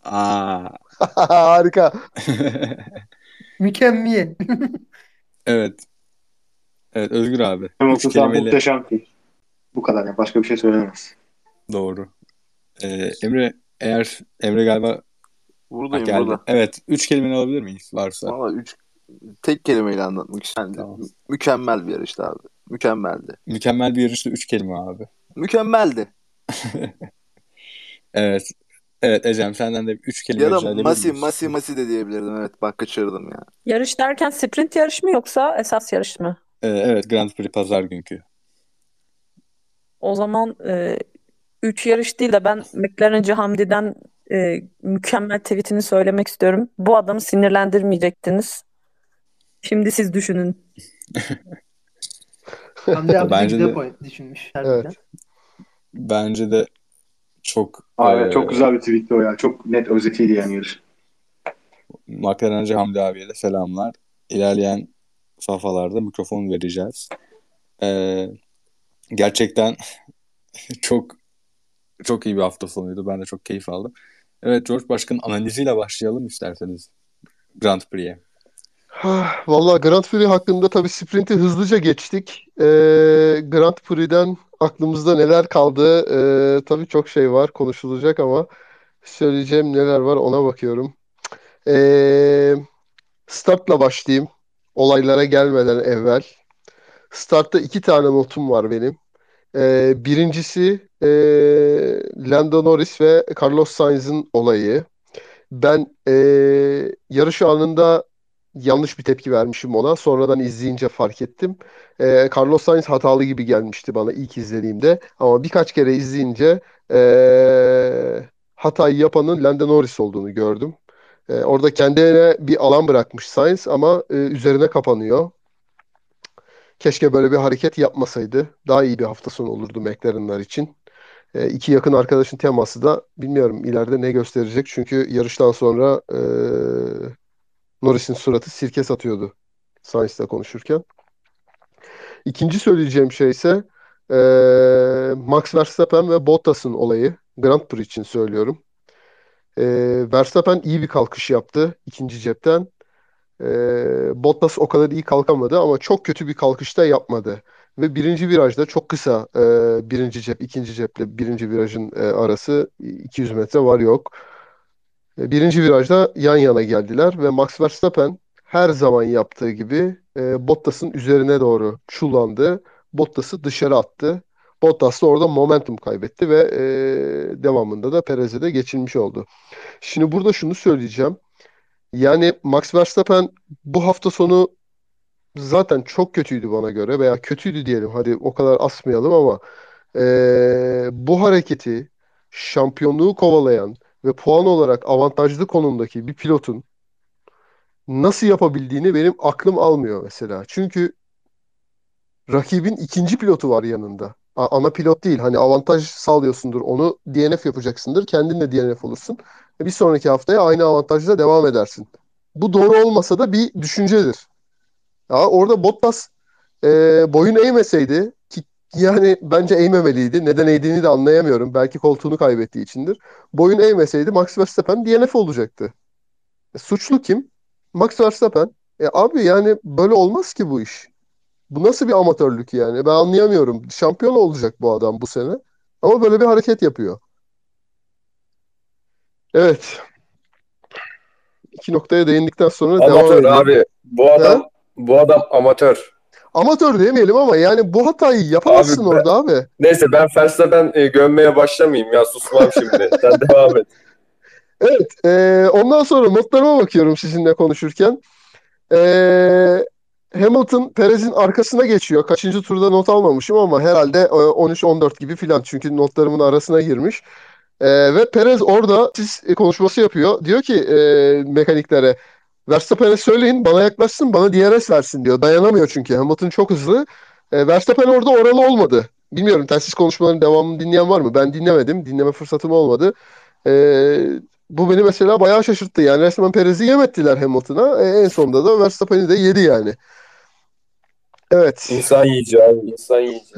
Aa. Harika. Mükemmel. Evet. Evet Özgür abi. Muhteşem ki. Bu kadar yani başka bir şey söylemez. doğru. Ee, Emre eğer Emre galiba Buradayım geldi. burada. Evet. Üç kelimeni alabilir miyiz varsa? Valla üç tek kelimeyle anlatmak istedim. Tamam. Mükemmel bir yarıştı abi. Mükemmeldi. Mükemmel bir yarışta üç kelime abi. Mükemmeldi. Evet. Evet Ecem senden de üç kelime Ya da rica edebilir masi masi masi de diyebilirdim. Evet bak kaçırdım ya. Yarış derken sprint yarış mı yoksa esas yarış mı? Ee, evet Grand Prix pazar günkü. O zaman 3 yarış değil de ben McLaren'cı Hamdi'den e, mükemmel tweetini söylemek istiyorum. Bu adamı sinirlendirmeyecektiniz. Şimdi siz düşünün. Hamdi abi de Bence de- point düşünmüş harbiden. Evet. Bence de çok Aynen e, çok güzel bir tweetti o ya. Çok net özetiydi yani yarış. McLaren'cı Hamdi abiye de selamlar. İlerleyen safhalarda mikrofon vereceğiz. Ee, gerçekten çok çok iyi bir hafta sonuydu. Ben de çok keyif aldım. Evet George Başkan'ın analiziyle başlayalım isterseniz Grand Prix'e. Ah, Vallahi Grand Prix hakkında tabii sprinti hızlıca geçtik. Ee, Grand Prix'den aklımızda neler kaldı? Ee, tabii çok şey var konuşulacak ama söyleyeceğim neler var ona bakıyorum. Ee, startla başlayayım. Olaylara gelmeden evvel. Startta iki tane notum var benim. Ee, birincisi ee, Lando Norris ve Carlos Sainz'in olayı. Ben ee, yarış anında yanlış bir tepki vermişim ona. Sonradan izleyince fark ettim. Ee, Carlos Sainz hatalı gibi gelmişti bana ilk izlediğimde. Ama birkaç kere izleyince ee, hatayı yapanın Lando Norris olduğunu gördüm. Ee, orada kendine bir alan bırakmış Sainz ama ee, üzerine kapanıyor. Keşke böyle bir hareket yapmasaydı. Daha iyi bir hafta sonu olurdu McLaren'lar için. E, iki yakın arkadaşın teması da bilmiyorum ileride ne gösterecek. Çünkü yarıştan sonra e, Norris'in suratı sirke satıyordu Sainz'la konuşurken. İkinci söyleyeceğim şey ise e, Max Verstappen ve Bottas'ın olayı. Grand Prix için söylüyorum. E, Verstappen iyi bir kalkış yaptı ikinci cepten. E, Bottas o kadar iyi kalkamadı ama çok kötü bir kalkışta yapmadı. Ve birinci virajda çok kısa e, birinci cep, ikinci ceple birinci virajın e, arası 200 metre var yok. E, birinci virajda yan yana geldiler ve Max Verstappen her zaman yaptığı gibi e, Bottas'ın üzerine doğru çullandı. Bottas'ı dışarı attı. Bottas da orada momentum kaybetti ve e, devamında da Perez'e de geçilmiş oldu. Şimdi burada şunu söyleyeceğim. Yani Max Verstappen bu hafta sonu zaten çok kötüydü bana göre veya kötüydü diyelim hadi o kadar asmayalım ama eee, bu hareketi şampiyonluğu kovalayan ve puan olarak avantajlı konumdaki bir pilotun nasıl yapabildiğini benim aklım almıyor mesela. Çünkü rakibin ikinci pilotu var yanında. Ana pilot değil. Hani avantaj sağlıyorsundur. Onu DNF yapacaksındır. Kendin de DNF olursun. E, Bir sonraki haftaya aynı avantajla devam edersin. Bu doğru olmasa da bir düşüncedir. Ya orada Bottas e, boyun eğmeseydi ki yani bence eğmemeliydi. Neden eğdiğini de anlayamıyorum. Belki koltuğunu kaybettiği içindir. Boyun eğmeseydi Max Verstappen DNF olacaktı. E, suçlu kim? Max Verstappen. E abi yani böyle olmaz ki bu iş. Bu nasıl bir amatörlük yani? Ben anlayamıyorum. Şampiyon olacak bu adam bu sene. Ama böyle bir hareket yapıyor. Evet. İki noktaya değindikten sonra devam Amatör edelim. abi. Bu adam bu adam amatör. Amatör demeyelim ama yani bu hatayı yapamazsın Abi ben- orada abi. Neyse ben Verstappen e, gömmeye başlamayayım ya susmam şimdi. Sen devam et. Evet. e, ondan sonra notlarıma bakıyorum sizinle konuşurken. E, Hamilton Perez'in arkasına geçiyor. Kaçıncı turda not almamışım ama herhalde e, 13-14 gibi filan. Çünkü notlarımın arasına girmiş. E, ve Perez orada siz e, konuşması yapıyor. Diyor ki e, mekaniklere Verstappen'e söyleyin bana yaklaşsın bana DRS versin diyor. Dayanamıyor çünkü. Hamilton çok hızlı. E, Verstappen orada oralı olmadı. Bilmiyorum telsiz konuşmaların devamını dinleyen var mı? Ben dinlemedim. Dinleme fırsatım olmadı. E, bu beni mesela bayağı şaşırttı. Yani resmen Perez'i yemettiler Hamilton'a. E, en sonunda da Verstappen'i de yedi yani. Evet. İnsan yiyici abi. insan yiyici.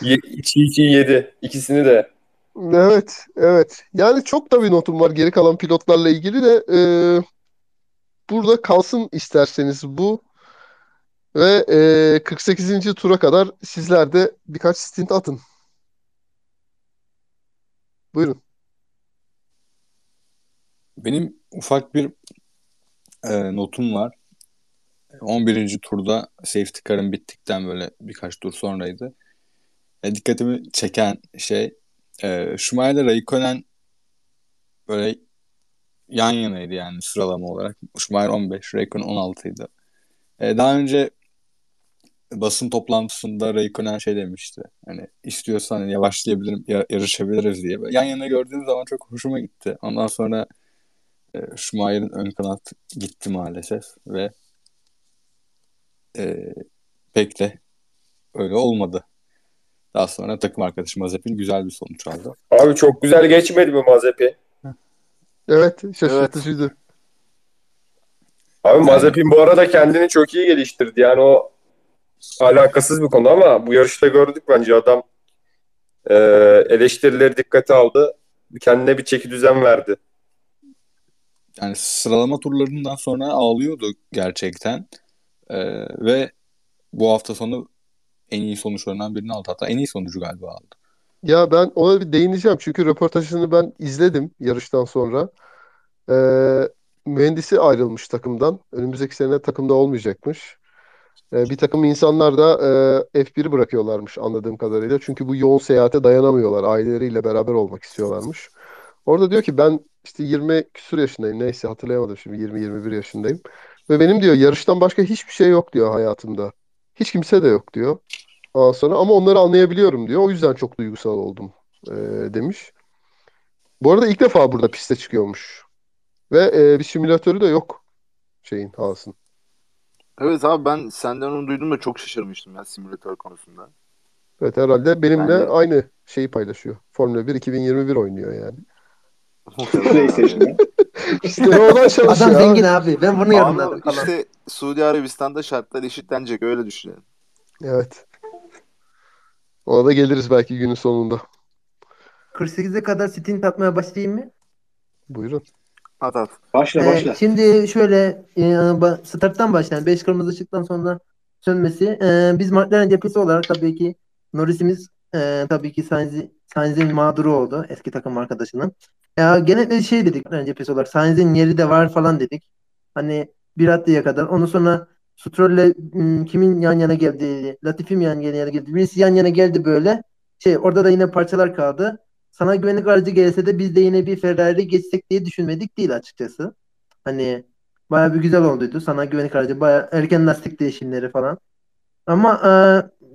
Ye, çiğ çiğ yedi. İkisini de. Evet, evet. Yani çok da bir notum var geri kalan pilotlarla ilgili de e, burada kalsın isterseniz bu ve e, 48. tura kadar sizler de birkaç stint atın. Buyurun. Benim ufak bir e, notum var. 11. turda safety car'ın bittikten böyle birkaç tur sonraydı. E, dikkatimi çeken şey e, Schumacher Raikkonen böyle yan yanaydı yani sıralama olarak. Schumacher 15, Raikkonen 16 idi. E, daha önce basın toplantısında Raikkonen şey demişti. Hani istiyorsan yavaşlayabilirim, ya- yarışabiliriz diye. Yan yana gördüğüm zaman çok hoşuma gitti. Ondan sonra e, Schumacher'in ön kanat gitti maalesef ve e, pek de öyle olmadı. Daha sonra takım arkadaşı Mazepin güzel bir sonuç aldı. Abi çok güzel geçmedi mi Mazepi? Evet, şaşırtıcıydı. Abi Mazepin bu arada kendini çok iyi geliştirdi. Yani o alakasız bir konu ama bu yarışta gördük bence adam e, eleştirileri dikkate aldı. Kendine bir çeki düzen verdi. Yani sıralama turlarından sonra ağlıyordu gerçekten. E, ve bu hafta sonu en iyi sonuçlarından birini aldı. Hatta en iyi sonucu galiba aldı. Ya ben ona bir değineceğim çünkü röportajını ben izledim yarıştan sonra. Ee, mühendisi ayrılmış takımdan. Önümüzdeki sene takımda olmayacakmış. Ee, bir takım insanlar da e, F1'i bırakıyorlarmış anladığım kadarıyla. Çünkü bu yoğun seyahate dayanamıyorlar. Aileleriyle beraber olmak istiyorlarmış. Orada diyor ki ben işte 20 küsur yaşındayım. Neyse hatırlayamadım şimdi 20-21 yaşındayım. Ve benim diyor yarıştan başka hiçbir şey yok diyor hayatımda. Hiç kimse de yok diyor. Ondan sonra ama onları anlayabiliyorum diyor. O yüzden çok duygusal oldum e, demiş. Bu arada ilk defa burada piste çıkıyormuş. Ve e, bir simülatörü de yok şeyin Haas'ın. Evet abi ben senden onu duydum da çok şaşırmıştım ya simülatör konusunda. Evet herhalde benimle Yani- aynı şeyi paylaşıyor. Formula 1 2021 oynuyor yani. PlayStation'da. Pistte oradan çalışıyor Adam abi. zengin abi. Ben bunu yorumladım falan. işte Suudi Arabistan'da şartlar eşitlenecek öyle düşünelim. Evet. Ona da geliriz belki günün sonunda. 48'e kadar stint atmaya başlayayım mı? Buyurun. At at. Başla Ee, başla. şimdi şöyle e, starttan başlayan 5 kırmızı ışıktan sonra sönmesi. E, biz McLaren cephesi olarak tabii ki Norris'imiz e, tabii ki Sainz'i- Sainz'in mağduru oldu eski takım arkadaşının. Ya genelde şey dedik cephesi olarak Sainz'in yeri de var falan dedik. Hani bir haftaya kadar. Ondan sonra Stroll'le kimin yan yana geldi? Latifi mi yan yana geldi? Birisi yan yana geldi böyle. Şey orada da yine parçalar kaldı. Sana güvenlik aracı gelse de biz de yine bir Ferrari geçsek diye düşünmedik değil açıkçası. Hani baya bir güzel olduydu. Sana güvenlik aracı baya erken lastik değişimleri falan. Ama e,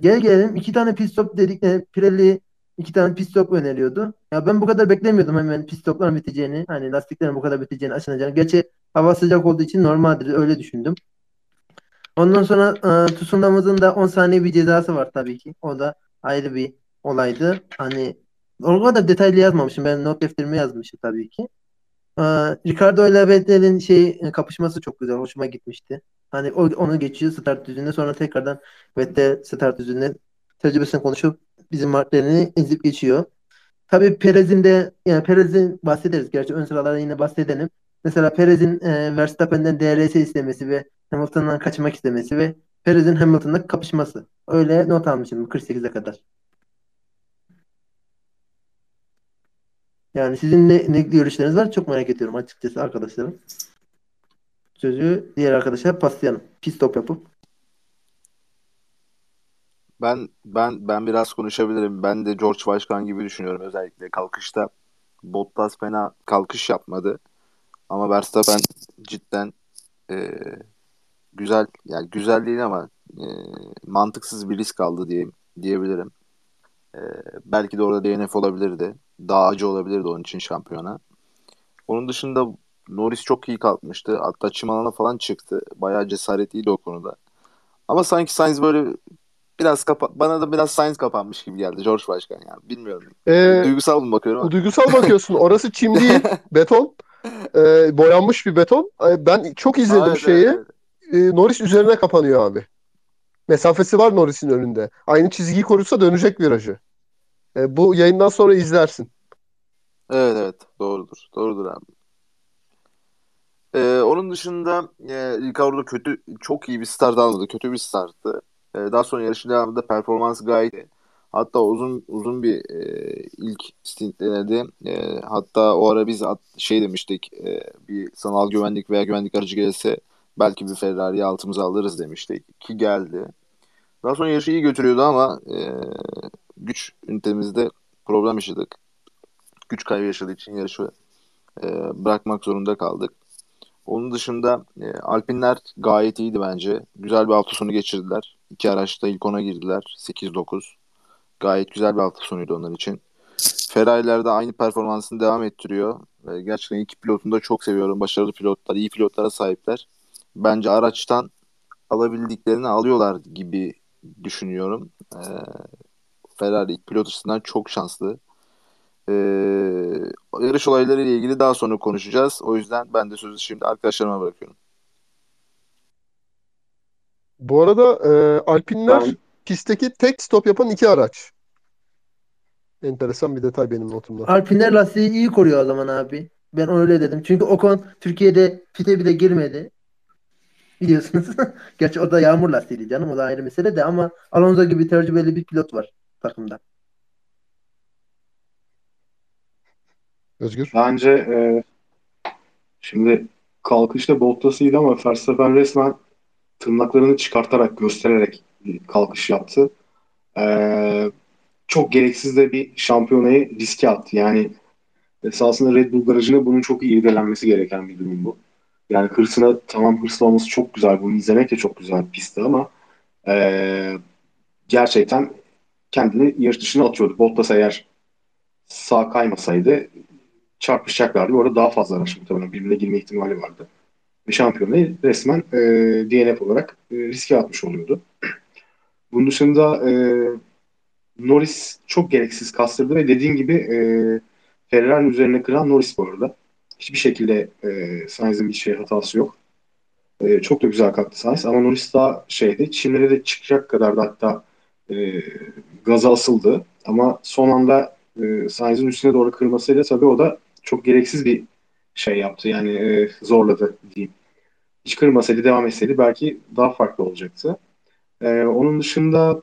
gel gelelim iki tane pit stop dedik. E, Pirelli iki tane pit stop öneriyordu. Ya ben bu kadar beklemiyordum hemen pit stopların biteceğini. Hani lastiklerin bu kadar biteceğini, açılacağını. Gerçi hava sıcak olduğu için normaldir öyle düşündüm. Ondan sonra e, Tsundama'nın da 10 saniye bir cezası var tabii ki. O da ayrı bir olaydı. Hani o kadar detaylı yazmamışım. Ben not defterime yazmışım tabii ki. Ee, Ricardo ile Vettel'in şey e, kapışması çok güzel. Hoşuma gitmişti. Hani o, onu geçiyor start düzlüğüne sonra tekrardan Vettel start düzlüğüne tecrübesini konuşup bizim marklerini ezip geçiyor. Tabii Perez'in de yani Perez'in bahsederiz. Gerçi ön sıralarda yine bahsedelim. Mesela Perez'in e, Verstappen'den DRS istemesi ve Hamilton'dan kaçmak istemesi ve Perez'in Hamilton'la kapışması. Öyle not almışım 48'e kadar. Yani sizin ne, ne görüşleriniz var? Çok merak ediyorum açıkçası arkadaşlarım. Sözü diğer arkadaşa paslayalım. Pit stop yapıp. Ben ben ben biraz konuşabilirim. Ben de George Başkan gibi düşünüyorum özellikle kalkışta. Bottas fena kalkış yapmadı. Ama Verstappen cidden e, güzel yani güzel değil ama e, mantıksız bir risk aldı diye diyebilirim. E, belki de orada DNF olabilirdi. Daha acı olabilirdi onun için şampiyona. Onun dışında Norris çok iyi kalkmıştı. Hatta çim falan çıktı. Bayağı cesaretliydi o konuda. Ama sanki Sainz böyle biraz kapa bana da biraz Sainz kapanmış gibi geldi George Başkan yani. Bilmiyorum. Ee, Duygusal mı bakıyorum ama. duygusal bakıyorsun. Orası çim değil, beton. Ee, boyanmış bir beton. Ben çok izledim evet, şeyi. evet, evet. Ee, Norris üzerine kapanıyor abi. Mesafesi var Norris'in önünde. Aynı çizgiyi korursa dönecek virajı. Ee, bu yayından sonra izlersin. Evet evet doğrudur. Doğrudur abi. Ee, onun dışında e, Ricardo kötü çok iyi bir start almadı. Kötü bir starttı. Ee, daha sonra yarışın devamında performans gayet. Hatta uzun uzun bir e, ilk stint denedi. E, hatta o ara biz at, şey demiştik e, bir sanal güvenlik veya güvenlik aracı gelirse belki bir Ferrari'yi altımıza alırız demiştik. Ki geldi. Daha sonra yarışı iyi götürüyordu ama e, güç ünitemizde problem yaşadık. Güç kaybı yaşadığı için yarışı e, bırakmak zorunda kaldık. Onun dışında e, Alpinler gayet iyiydi bence. Güzel bir hafta sonu geçirdiler. İki araçta ilk ona girdiler. 8-9. Gayet güzel bir hafta sonuydu onlar için. Ferrari'ler de aynı performansını devam ettiriyor. E, gerçekten iki pilotunu da çok seviyorum. Başarılı pilotlar, iyi pilotlara sahipler. Bence araçtan alabildiklerini alıyorlar gibi düşünüyorum. E, Ferrari ilk pilot açısından çok şanslı. Ee, yarış olayları ile ilgili daha sonra konuşacağız. O yüzden ben de sözü şimdi arkadaşlarıma bırakıyorum. Bu arada e, Alpinler Ben- pistteki tek stop yapan iki araç. Enteresan bir detay benim notumda. Alpiner lastiği iyi koruyor o zaman abi. Ben öyle dedim. Çünkü Ocon Türkiye'de pite bile girmedi. Biliyorsunuz. Gerçi o da yağmur lastiğiydi canım. O da ayrı mesele de ama Alonso gibi tecrübeli bir pilot var takımda. Özgür. Bence e, şimdi kalkışta Bottas iyiydi ama Verstappen resmen tırnaklarını çıkartarak, göstererek kalkış yaptı. E, çok gereksiz de bir şampiyonayı riske attı. Yani esasında Red Bull garajına bunun çok iyi irdelenmesi gereken bir durum bu. Yani hırsına tamam hırslı çok güzel. Bunu izlemek de çok güzel pistte ama e, gerçekten kendini yarış dışına atıyordu. Bottas eğer sağ kaymasaydı çarpışacaklardı. Orada daha fazla araç muhtemelen birbirine girme ihtimali vardı. Ve şampiyonayı resmen e, DNF olarak e, riske atmış oluyordu. Bunun dışında e, Norris çok gereksiz kastırdı ve dediğin gibi e, Ferrari'nin üzerine kıran Norris bu arada. Hiçbir şekilde e, Sainz'in bir şey hatası yok. E, çok da güzel kalktı Sainz ama Norris daha şeydi. Çimlere de çıkacak kadar da hatta e, gaza asıldı. Ama son anda e, Sainz'in üstüne doğru kırmasıyla tabii o da çok gereksiz bir şey yaptı. Yani e, zorladı diyeyim. Hiç kırmasaydı devam etseydi belki daha farklı olacaktı. E, onun dışında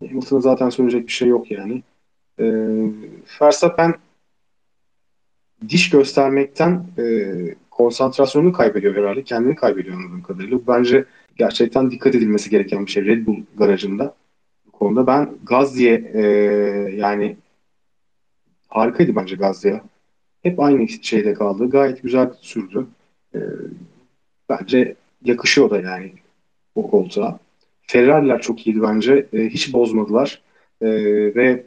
Hamilton'a zaten söyleyecek bir şey yok yani. E, Verstappen diş göstermekten e, konsantrasyonunu kaybediyor herhalde. Kendini kaybediyor anladığım kadarıyla. Bu bence gerçekten dikkat edilmesi gereken bir şey Red Bull garajında. Bu konuda ben Gazli'ye e, yani harikaydı bence Gazli'ye. Hep aynı şeyde kaldı. Gayet güzel sürdü. E, bence yakışıyor da yani o koltuğa. Ferrari'ler çok iyiydi bence. E, hiç bozmadılar. E, ve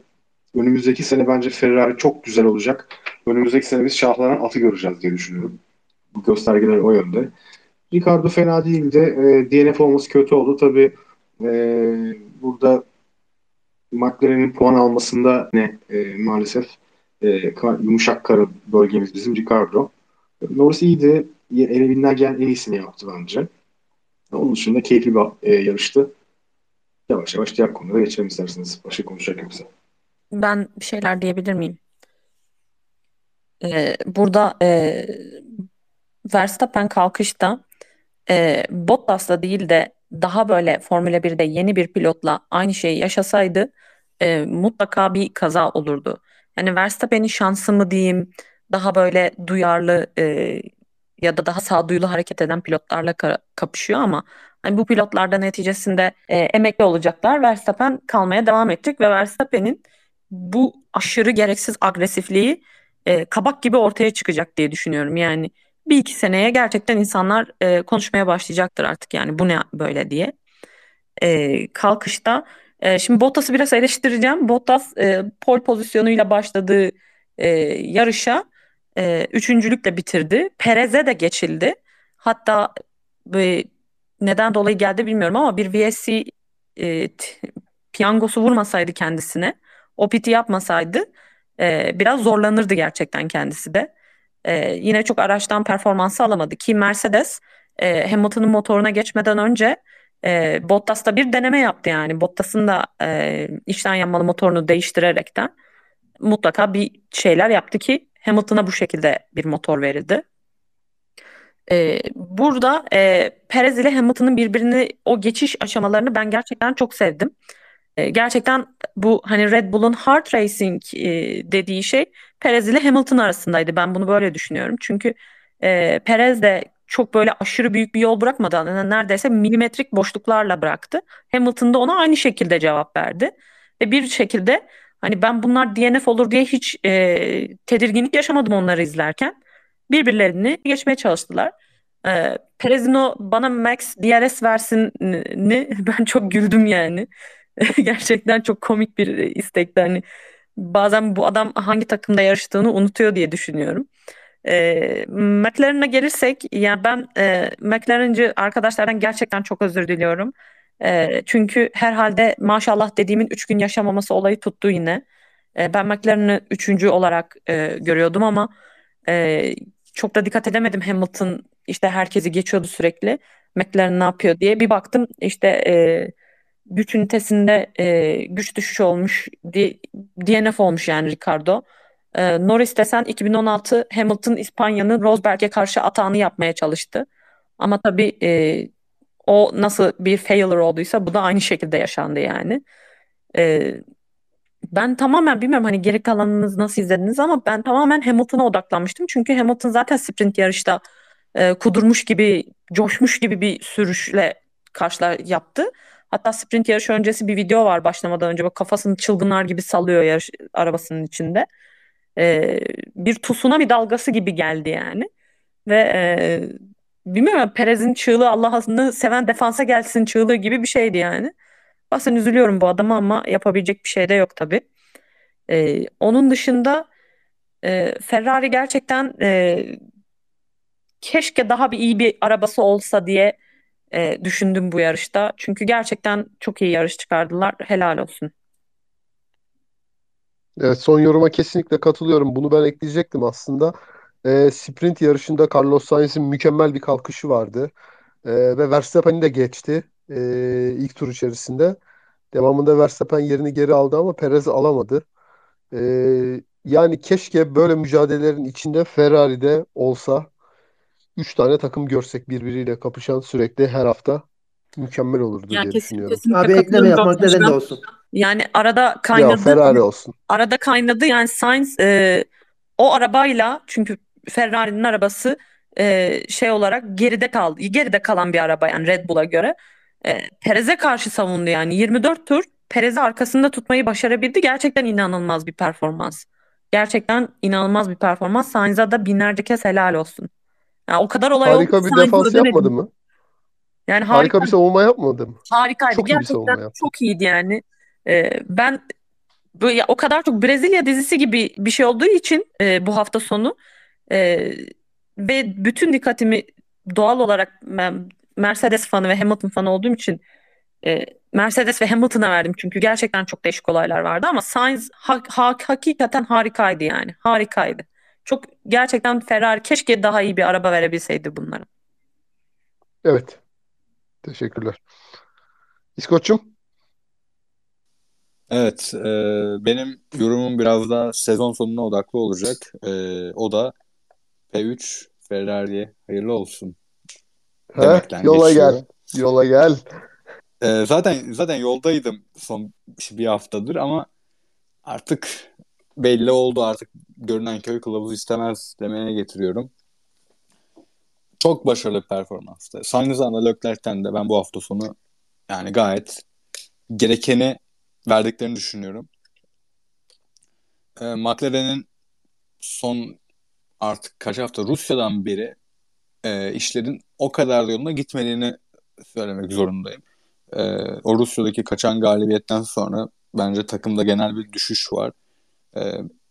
önümüzdeki sene bence Ferrari çok güzel olacak. Önümüzdeki sene biz şahlanan atı göreceğiz diye düşünüyorum. Bu göstergeler o yönde. Ricardo fena değildi. E, DNF olması kötü oldu. Tabii e, burada McLaren'in puan almasında ne e, maalesef e, yumuşak karın bölgemiz bizim Ricardo. Norris iyiydi. Elinden gelen en iyisini yaptı bence. Onun dışında keyifli bir e, yarıştı. Yavaş yavaş diğer konulara geçelim isterseniz. Başka konuşacak yoksa. Ben bir şeyler diyebilir miyim? Ee, burada e, Verstappen kalkışta e, Bottas'la değil de daha böyle Formula 1'de yeni bir pilotla aynı şeyi yaşasaydı e, mutlaka bir kaza olurdu. Yani Verstappen'in şansı mı diyeyim, daha böyle duyarlı e, ya da daha sağduyulu hareket eden pilotlarla ka- kapışıyor ama hani bu pilotlar da neticesinde e, emekli olacaklar. Verstappen kalmaya devam edecek ve Verstappen'in bu aşırı gereksiz agresifliği e, kabak gibi ortaya çıkacak diye düşünüyorum. Yani bir iki seneye gerçekten insanlar e, konuşmaya başlayacaktır artık yani bu ne böyle diye. E, kalkışta e, şimdi Bottas'ı biraz eleştireceğim. Bottas e, pole pozisyonuyla başladığı e, yarışa e, üçüncülükle bitirdi. Perez'e de geçildi. Hatta e, neden dolayı geldi bilmiyorum ama bir VSC e, piyangosu vurmasaydı kendisine, o piti yapmasaydı e, biraz zorlanırdı gerçekten kendisi de. E, yine çok araçtan performansı alamadı ki Mercedes e, Hamilton'ın motoruna geçmeden önce e, Bottas'ta bir deneme yaptı yani. Bottas'ın da e, içten yanmalı motorunu değiştirerekten mutlaka bir şeyler yaptı ki Hamilton'a bu şekilde bir motor verildi. E, burada e, Perez ile Hamilton'ın birbirini o geçiş aşamalarını ben gerçekten çok sevdim. E, gerçekten bu hani Red Bull'un hard racing e, dediği şey Perez ile Hamilton arasındaydı. Ben bunu böyle düşünüyorum. Çünkü e, Perez de çok böyle aşırı büyük bir yol bırakmadan neredeyse milimetrik boşluklarla bıraktı. Hamilton da ona aynı şekilde cevap verdi. Ve bir şekilde hani ben bunlar DNF olur diye hiç e, tedirginlik yaşamadım onları izlerken. Birbirlerini geçmeye çalıştılar. E, Perez'in o bana Max DRS versinini ben çok güldüm yani. Gerçekten çok komik bir istekti. Hani bazen bu adam hangi takımda yarıştığını unutuyor diye düşünüyorum. E, McLaren'a gelirsek yani ben e, McLaren'cı arkadaşlardan gerçekten çok özür diliyorum. E, çünkü herhalde maşallah dediğimin 3 gün yaşamaması olayı tuttu yine. E, ben McLaren'ı üçüncü olarak e, görüyordum ama e, çok da dikkat edemedim Hamilton işte herkesi geçiyordu sürekli. McLaren ne yapıyor diye. Bir baktım işte e, güç ünitesinde e, güç düşüşü olmuş. D- DNF olmuş yani Ricardo. E, Norris desen 2016 Hamilton İspanya'nın Rosberg'e karşı atağını yapmaya çalıştı. Ama tabii e, o nasıl bir failure olduysa bu da aynı şekilde yaşandı yani. E, ben tamamen bilmiyorum hani geri kalanınız nasıl izlediniz ama ben tamamen Hamilton'a odaklanmıştım. Çünkü Hamilton zaten sprint yarışta e, kudurmuş gibi, coşmuş gibi bir sürüşle karşılar yaptı. Hatta sprint yarışı öncesi bir video var başlamadan önce. Bak kafasını çılgınlar gibi sallıyor yarış arabasının içinde. E, bir tsunami dalgası gibi geldi yani. Ve e, bilmiyorum Perez'in çığlığı Allah'ını seven defansa gelsin çığlığı gibi bir şeydi yani. Bazen üzülüyorum bu adama ama yapabilecek bir şey de yok tabii. E, onun dışında e, Ferrari gerçekten e, keşke daha bir iyi bir arabası olsa diye e, düşündüm bu yarışta. Çünkü gerçekten çok iyi yarış çıkardılar. Helal olsun. Evet, son yoruma kesinlikle katılıyorum. Bunu ben ekleyecektim aslında. Ee, sprint yarışında Carlos Sainz'in mükemmel bir kalkışı vardı. Ee, ve Verstappen'i de geçti ee, ilk tur içerisinde. Devamında Verstappen yerini geri aldı ama Perez alamadı. Ee, yani keşke böyle mücadelelerin içinde Ferrari'de olsa 3 tane takım görsek birbiriyle kapışan sürekli her hafta mükemmel olurdu Ya diye kesin, düşünüyorum. kesinlikle Abi ekleme yapmak neden de olsun. Yani arada Ya kaynadı. Ferrari olsun. Arada kaynadı yani Sainz e, o arabayla çünkü Ferrari'nin arabası e, şey olarak geride kaldı. Geride kalan bir araba yani Red Bull'a göre. E, Perez'e karşı savundu yani 24 tur Perez'i arkasında tutmayı başarabildi. Gerçekten inanılmaz bir performans. Gerçekten inanılmaz bir performans. Sainz'a da binlerce kez helal olsun. Yani o kadar olay oldu Harika ki bir Sainz'ı defans ödemedim. yapmadı mı? Yani Harika harika bir savunma yapmadı mı? Harikaydı. Çok iyi bir Gerçekten savunma yaptı. çok iyiydi yani. Ee, ben böyle o kadar çok Brezilya dizisi gibi bir şey olduğu için e, bu hafta sonu e, ve bütün dikkatimi doğal olarak ben Mercedes fanı ve Hamilton fanı olduğum için e, Mercedes ve Hamilton'a verdim çünkü gerçekten çok değişik olaylar vardı ama Sainz ha- ha- hakikaten harikaydı yani. Harikaydı. Çok gerçekten Ferrari keşke daha iyi bir araba verebilseydi bunlara. Evet. Teşekkürler. İskoç'um? Evet, e, benim yorumum biraz daha sezon sonuna odaklı olacak. E, o da P3 Ferrari'ye hayırlı olsun demekten yola geçiyor. gel. Yola gel. E, zaten zaten yoldaydım son bir haftadır ama artık belli oldu artık görünen köy kılavuz istemez demeye getiriyorum. Çok başarılı bir performanstı. Sainz'dan da Leclerc'ten de ben bu hafta sonu yani gayet gerekeni verdiklerini düşünüyorum. E, McLaren'in son artık kaç hafta Rusya'dan beri e, işlerin o kadar da yoluna gitmediğini söylemek zorundayım. E, o Rusya'daki kaçan galibiyetten sonra bence takımda genel bir düşüş var. E,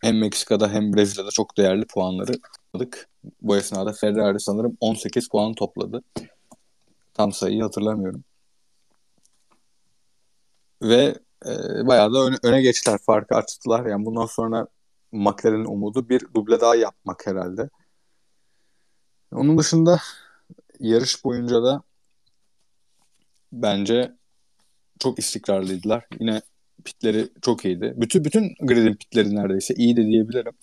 hem Meksika'da hem Brezilya'da çok değerli puanları aldık. Bu esnada Ferrari sanırım 18 puan topladı. Tam sayıyı hatırlamıyorum. Ve e, bayağı da öne, öne geçtiler. Farkı açtılar. Yani bundan sonra McLaren'in umudu bir duble daha yapmak herhalde. Onun dışında yarış boyunca da bence çok istikrarlıydılar. Yine pitleri çok iyiydi. Bütün bütün gridin pitleri neredeyse iyi de diyebilirim.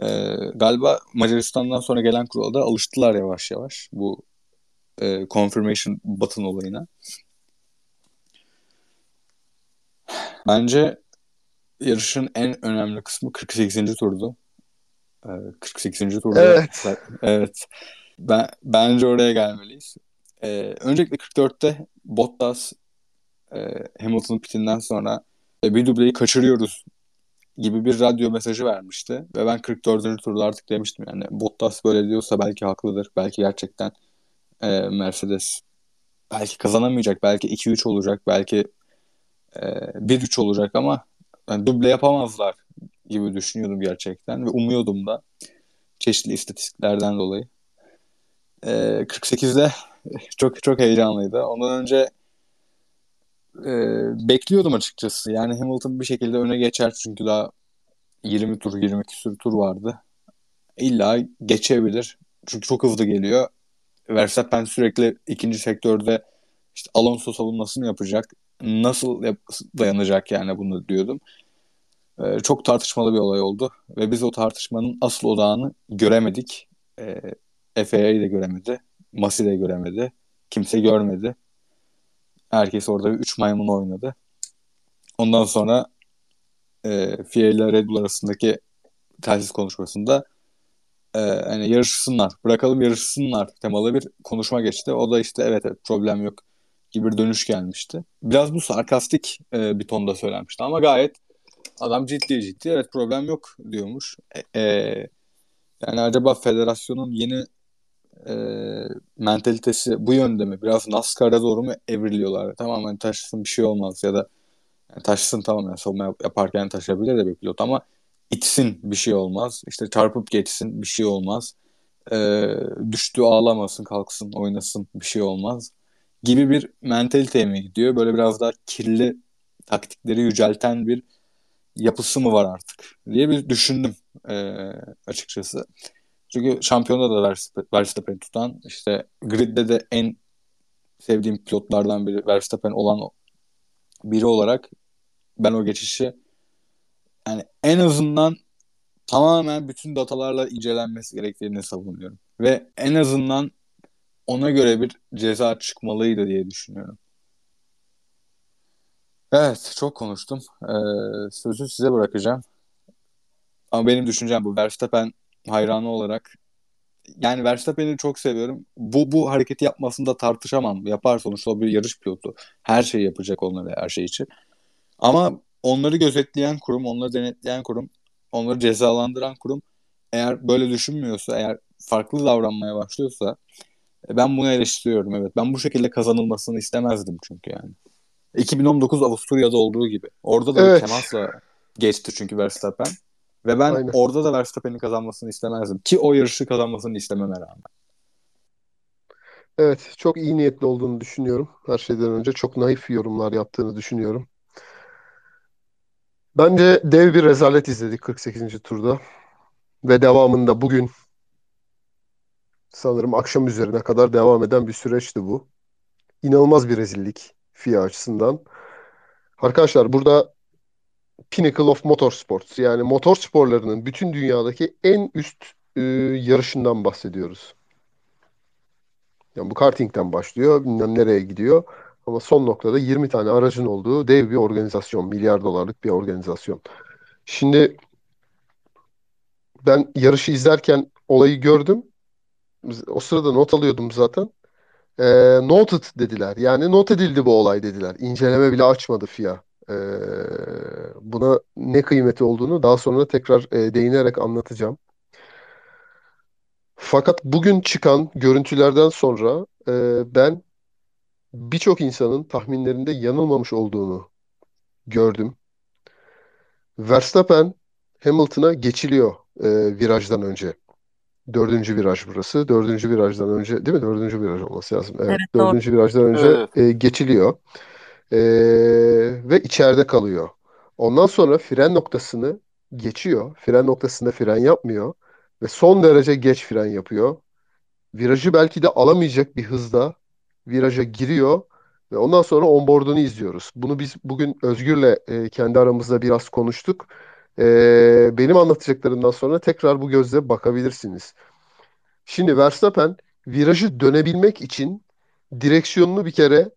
Ee, galiba Macaristan'dan sonra gelen kurala da alıştılar yavaş yavaş bu e, confirmation button olayına. Bence yarışın en önemli kısmı 48. turdu. Ee, 48. turda. Evet. Evet. Ben, bence oraya gelmeliyiz. Ee, öncelikle 44'te Bottas e, Hamilton pitinden sonra e, bir dubleyi kaçırıyoruz gibi bir radyo mesajı vermişti. Ve ben 44. turda artık demiştim yani Bottas böyle diyorsa belki haklıdır. Belki gerçekten e, Mercedes belki kazanamayacak. Belki 2-3 olacak. Belki e, 1-3 olacak ama yani duble yapamazlar gibi düşünüyordum gerçekten ve umuyordum da çeşitli istatistiklerden dolayı. E, 48'de çok çok heyecanlıydı. Ondan önce e, bekliyordum açıkçası. Yani Hamilton bir şekilde öne geçer çünkü daha 20 tur, 20 küsur tur vardı. İlla geçebilir. Çünkü çok hızlı geliyor. Verstappen sürekli ikinci sektörde işte Alonso savunmasını yapacak. Nasıl dayanacak yani bunu diyordum. Ee, çok tartışmalı bir olay oldu. Ve biz o tartışmanın asıl odağını göremedik. Ee, FAA de göremedi. Masi de göremedi. Kimse görmedi. Herkes orada bir üç maymun oynadı. Ondan sonra e, FIA ile Red Bull arasındaki telsiz konuşmasında e, hani yarışsınlar, bırakalım yarışsınlar temalı bir konuşma geçti. O da işte evet evet problem yok gibi bir dönüş gelmişti. Biraz bu sarkastik e, bir tonda söylenmişti ama gayet adam ciddi ciddi evet problem yok diyormuş. E, e, yani acaba federasyonun yeni e, mentalitesi bu yönde mi? Biraz NASCAR'a doğru mu evriliyorlar? Tamamen taşısın bir şey olmaz ya da yani taşısın tamam yani savunma yap- yaparken taşıyabilir de bir pilot ama itsin bir şey olmaz. İşte çarpıp geçsin bir şey olmaz. E, düştü ağlamasın kalksın oynasın bir şey olmaz gibi bir mentaliteye mi gidiyor? Böyle biraz daha kirli taktikleri yücelten bir yapısı mı var artık diye bir düşündüm e, açıkçası. Çünkü şampiyonda da Verstappen- tutan işte gridde de en sevdiğim pilotlardan biri Verstappen olan biri olarak ben o geçişi yani en azından tamamen bütün datalarla incelenmesi gerektiğini savunuyorum. Ve en azından ona göre bir ceza çıkmalıydı diye düşünüyorum. Evet, çok konuştum. Ee, sözü size bırakacağım. Ama benim düşüncem bu. Verstappen hayranı olarak yani Verstappen'i çok seviyorum. Bu bu hareketi yapmasında tartışamam. Yapar sonuçta o bir yarış pilotu. Her şeyi yapacak onları her şey için. Ama onları gözetleyen kurum, onları denetleyen kurum, onları cezalandıran kurum eğer böyle düşünmüyorsa, eğer farklı davranmaya başlıyorsa ben bunu eleştiriyorum evet. Ben bu şekilde kazanılmasını istemezdim çünkü yani. 2019 Avusturya'da olduğu gibi. Orada da Evet. temasla geçti çünkü Verstappen. Ve ben Aynen. orada da Verstappen'in kazanmasını istemezdim. Ki o yarışı kazanmasını istememe rağmen. Evet, çok iyi niyetli olduğunu düşünüyorum. Her şeyden önce çok naif yorumlar yaptığını düşünüyorum. Bence dev bir rezalet izledik 48. turda. Ve devamında bugün sanırım akşam üzerine kadar devam eden bir süreçti bu. inanılmaz bir rezillik FIA açısından. Arkadaşlar burada Pinnacle of Motorsports yani motor sporlarının bütün dünyadaki en üst e, yarışından bahsediyoruz. Yani bu kartingden başlıyor, bilmem nereye gidiyor. Ama son noktada 20 tane aracın olduğu dev bir organizasyon, milyar dolarlık bir organizasyon. Şimdi ben yarışı izlerken olayı gördüm. O sırada not alıyordum zaten. E, noted dediler. Yani not edildi bu olay dediler. İnceleme bile açmadı FIA. E, buna ne kıymeti olduğunu daha sonra tekrar e, değinerek anlatacağım. Fakat bugün çıkan görüntülerden sonra e, ben birçok insanın tahminlerinde yanılmamış olduğunu gördüm. Verstappen Hamilton'a geçiliyor e, virajdan önce. Dördüncü viraj burası. Dördüncü virajdan önce değil mi? Dördüncü viraj olması lazım. Evet. Evet, doğru. Dördüncü virajdan önce Evet. e, geçiliyor. E, ve içeride kalıyor. Ondan sonra fren noktasını geçiyor. Fren noktasında fren yapmıyor. Ve son derece geç fren yapıyor. Virajı belki de alamayacak bir hızda viraja giriyor. Ve ondan sonra onboard'unu izliyoruz. Bunu biz bugün Özgür'le e, kendi aramızda biraz konuştuk. E, benim anlatacaklarımdan sonra tekrar bu gözle bakabilirsiniz. Şimdi Verstappen virajı dönebilmek için direksiyonunu bir kere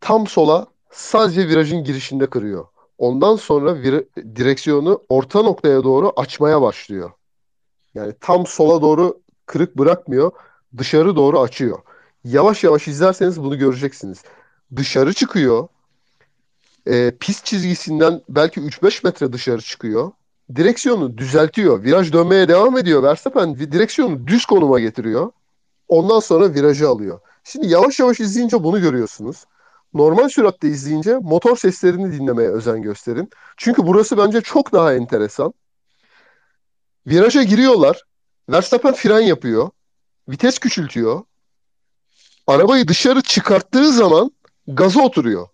tam sola sadece virajın girişinde kırıyor. Ondan sonra vir- direksiyonu orta noktaya doğru açmaya başlıyor. Yani tam sola doğru kırık bırakmıyor. Dışarı doğru açıyor. Yavaş yavaş izlerseniz bunu göreceksiniz. Dışarı çıkıyor. E, pist çizgisinden belki 3-5 metre dışarı çıkıyor. Direksiyonu düzeltiyor. Viraj dönmeye devam ediyor. Verstappen direksiyonu düz konuma getiriyor. Ondan sonra virajı alıyor. Şimdi yavaş yavaş izleyince bunu görüyorsunuz. Normal süratte izleyince motor seslerini dinlemeye özen gösterin. Çünkü burası bence çok daha enteresan. Viraja giriyorlar. Verstappen fren yapıyor. Vites küçültüyor. Arabayı dışarı çıkarttığı zaman gaza oturuyor.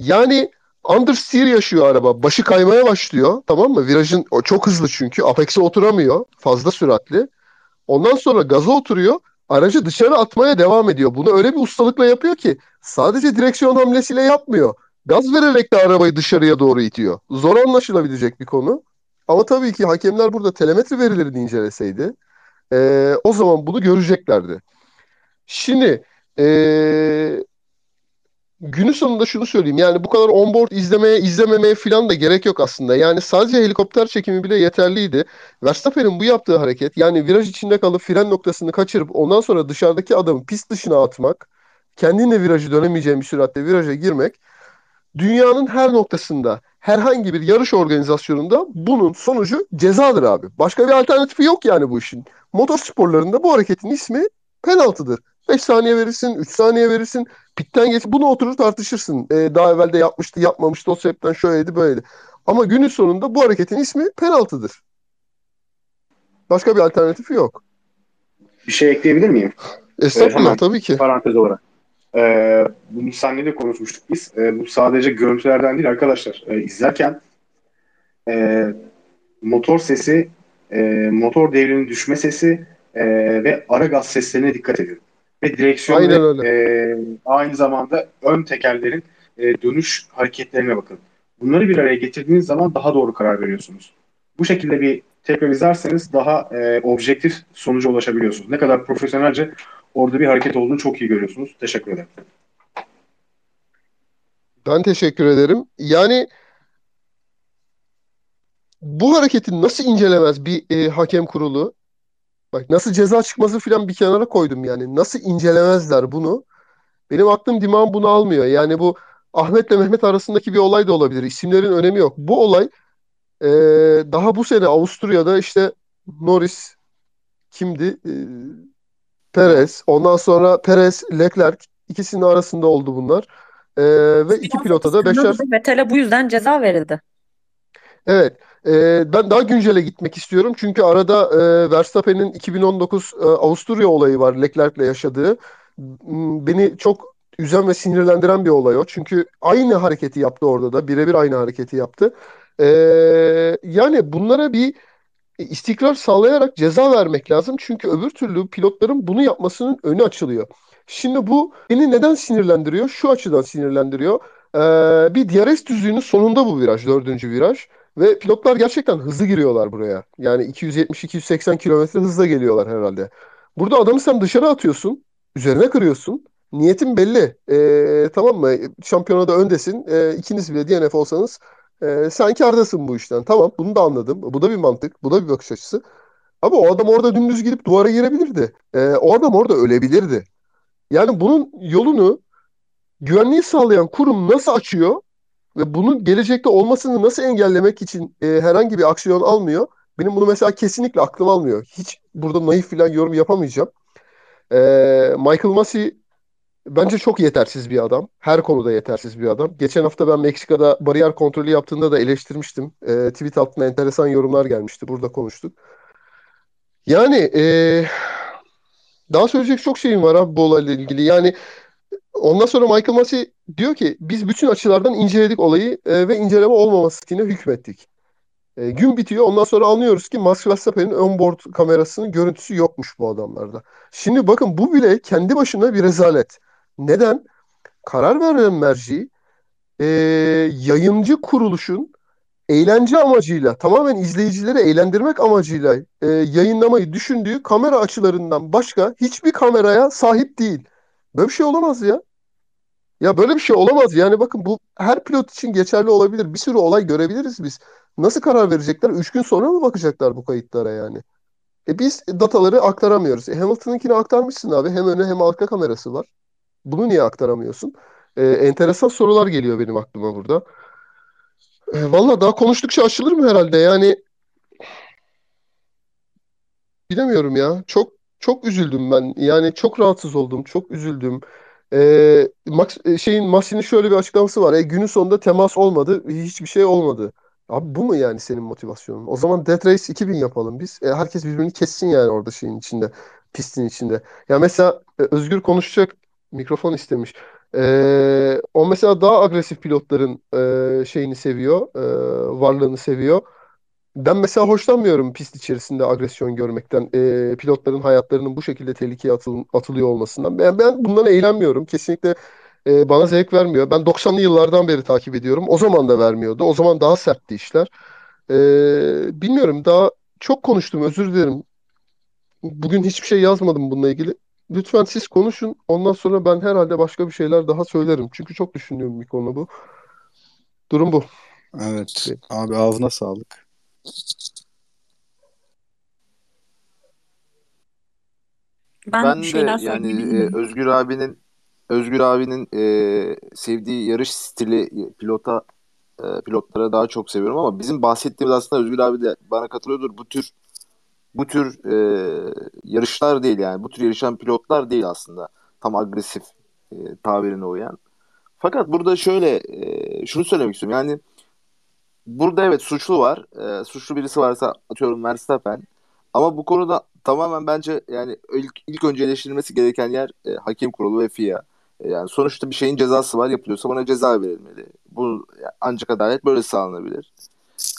Yani understeer yaşıyor araba. Başı kaymaya başlıyor. Tamam mı? Virajın çok hızlı çünkü. Apex'e oturamıyor. Fazla süratli. Ondan sonra gaza oturuyor. Aracı dışarı atmaya devam ediyor. Bunu öyle bir ustalıkla yapıyor ki sadece direksiyon hamlesiyle yapmıyor. Gaz vererek de arabayı dışarıya doğru itiyor. Zor anlaşılabilecek bir konu. Ama tabii ki hakemler burada telemetri verilerini inceleseydi eee, o zaman bunu göreceklerdi. Şimdi eee günün sonunda şunu söyleyeyim. Yani bu kadar onboard izlemeye, izlememeye falan da gerek yok aslında. Yani sadece helikopter çekimi bile yeterliydi. Verstappen'in bu yaptığı hareket yani viraj içinde kalıp fren noktasını kaçırıp ondan sonra dışarıdaki adamı pist dışına atmak, kendinle virajı dönemeyeceğin bir süratle viraja girmek dünyanın her noktasında herhangi bir yarış organizasyonunda bunun sonucu cezadır abi. Başka bir alternatifi yok yani bu işin. Motor sporlarında bu hareketin ismi penaltıdır. 5 saniye verirsin, 3 saniye verirsin. Pitten geç. Bunu oturur tartışırsın. Ee, daha evvel de yapmıştı, yapmamıştı. O sebepten şöyleydi, böyleydi. Ama günün sonunda bu hareketin ismi penaltıdır. Başka bir alternatifi yok. Bir şey ekleyebilir miyim? Estağfurullah hemen. tabii ki. Parantez olarak. Ee, bunu seninle de konuşmuştuk biz. Ee, bu sadece görüntülerden değil arkadaşlar. Ee, izlerken e, motor sesi, e, motor devrinin düşme sesi e, ve ara gaz seslerine dikkat edin. Ve direksiyon ve, e, aynı zamanda ön tekerlerin e, dönüş hareketlerine bakın. Bunları bir araya getirdiğiniz zaman daha doğru karar veriyorsunuz. Bu şekilde bir tekrar izlerseniz daha e, objektif sonuca ulaşabiliyorsunuz. Ne kadar profesyonelce orada bir hareket olduğunu çok iyi görüyorsunuz. Teşekkür ederim. Ben teşekkür ederim. Yani bu hareketi nasıl incelemez bir e, hakem kurulu? Bak nasıl ceza çıkması falan bir kenara koydum yani. Nasıl incelemezler bunu? Benim aklım dimağım bunu almıyor. Yani bu Ahmet'le Mehmet arasındaki bir olay da olabilir. İsimlerin önemi yok. Bu olay e, daha bu sene Avusturya'da işte Norris kimdi? E, Perez. Ondan sonra Perez, Leclerc ikisinin arasında oldu bunlar. E, ve iki pilota da beşer Vettel'e bu yüzden ceza verildi. Evet. Ee, ben daha güncele gitmek istiyorum. Çünkü arada e, Verstappen'in 2019 e, Avusturya olayı var Leclerc'le yaşadığı. M- Beni çok üzen ve sinirlendiren bir olay o. Çünkü aynı hareketi yaptı orada da. Birebir aynı hareketi yaptı. Ee, yani bunlara bir istikrar sağlayarak ceza vermek lazım. Çünkü öbür türlü pilotların bunu yapmasının önü açılıyor. Şimdi bu beni neden sinirlendiriyor? Şu açıdan sinirlendiriyor. Ee, bir DRS düzlüğünün sonunda bu viraj, dördüncü viraj. Ve pilotlar gerçekten hızlı giriyorlar buraya. Yani 270-280 kilometre hızla geliyorlar herhalde. Burada adamı sen dışarı atıyorsun, üzerine kırıyorsun. Niyetin belli. Ee, tamam mı? Şampiyonada öndesin. Ee, ikiniz bile DNF olsanız e, sen kârdasın bu işten. Tamam bunu da anladım. Bu da bir mantık. Bu da bir bakış açısı. Ama o adam orada dümdüz gidip duvara girebilirdi. Ee, o adam orada ölebilirdi. Yani bunun yolunu güvenliği sağlayan kurum nasıl açıyor ve bunun gelecekte olmasını nasıl engellemek için e, herhangi bir aksiyon almıyor? Benim bunu mesela kesinlikle aklım almıyor. Hiç burada naif falan yorum yapamayacağım. E, Michael Massey bence çok yetersiz bir adam. Her konuda yetersiz bir adam. Geçen hafta ben Meksika'da bariyer kontrolü yaptığında da eleştirmiştim. E, tweet altına enteresan yorumlar gelmişti. Burada konuştuk. Yani e, daha söyleyecek çok şeyim var abi bu olayla ilgili. Yani ondan sonra Michael Massey diyor ki biz bütün açılardan inceledik olayı e, ve inceleme olmamasına hükmettik. E, gün bitiyor. Ondan sonra anlıyoruz ki Max Verstappen'in onboard kamerasının görüntüsü yokmuş bu adamlarda. Şimdi bakın bu bile kendi başına bir rezalet. Neden? Karar veren merci e, yayıncı kuruluşun eğlence amacıyla, tamamen izleyicileri eğlendirmek amacıyla e, yayınlamayı düşündüğü kamera açılarından başka hiçbir kameraya sahip değil. Böyle bir şey olamaz ya. Ya böyle bir şey olamaz. Yani bakın bu her pilot için geçerli olabilir. Bir sürü olay görebiliriz biz. Nasıl karar verecekler? Üç gün sonra mı bakacaklar bu kayıtlara yani? E biz dataları aktaramıyoruz. E Hamilton'ınkini aktarmışsın abi. Hem öne hem arka kamerası var. Bunu niye aktaramıyorsun? E, enteresan sorular geliyor benim aklıma burada. E, Valla daha konuştukça açılır mı herhalde? Yani bilemiyorum ya. Çok çok üzüldüm ben. Yani çok rahatsız oldum. Çok üzüldüm. E, Max, şeyin Massey'nin şöyle bir açıklaması var. E, günün sonunda temas olmadı. Hiçbir şey olmadı. Abi bu mu yani senin motivasyonun? O zaman Death Race 2000 yapalım biz. E, herkes birbirini kessin yani orada şeyin içinde. Pistin içinde. Ya mesela e, Özgür konuşacak mikrofon istemiş. E, o mesela daha agresif pilotların e, şeyini seviyor. e, varlığını seviyor. Ben mesela hoşlanmıyorum pist içerisinde agresyon görmekten. E, pilotların hayatlarının bu şekilde tehlikeye atıl- atılıyor olmasından. Ben, ben bundan eğlenmiyorum. Kesinlikle e, bana zevk vermiyor. Ben 90'lı yıllardan beri takip ediyorum. O zaman da vermiyordu. O zaman daha sertti işler. E, bilmiyorum daha çok konuştum özür dilerim. Bugün hiçbir şey yazmadım bununla ilgili. Lütfen siz konuşun. Ondan sonra ben herhalde başka bir şeyler daha söylerim. Çünkü çok düşünüyorum bir konu bu. Durum bu. Evet. Abi ağzına sağlık. Ben, Ben de yani e, Özgür abinin Özgür abinin e, sevdiği yarış stili e, pilota e, pilotlara daha çok seviyorum ama bizim bahsettiğimiz aslında Özgür abi de bana katılıyordur. Bu tür bu tür e, yarışlar değil yani. Bu tür yarışan pilotlar değil aslında. Tam agresif e, tabirine uyan. Fakat burada şöyle e, şunu söylemek istiyorum. Yani burada evet suçlu var. E, suçlu birisi varsa atıyorum Verstappen. Ama bu konuda tamamen bence yani ilk, ilk önce eleştirilmesi gereken yer e, hakem kurulu ve FIA. E, yani sonuçta bir şeyin cezası var yapılıyorsa buna ceza verilmeli. Bu ancak adalet böyle sağlanabilir.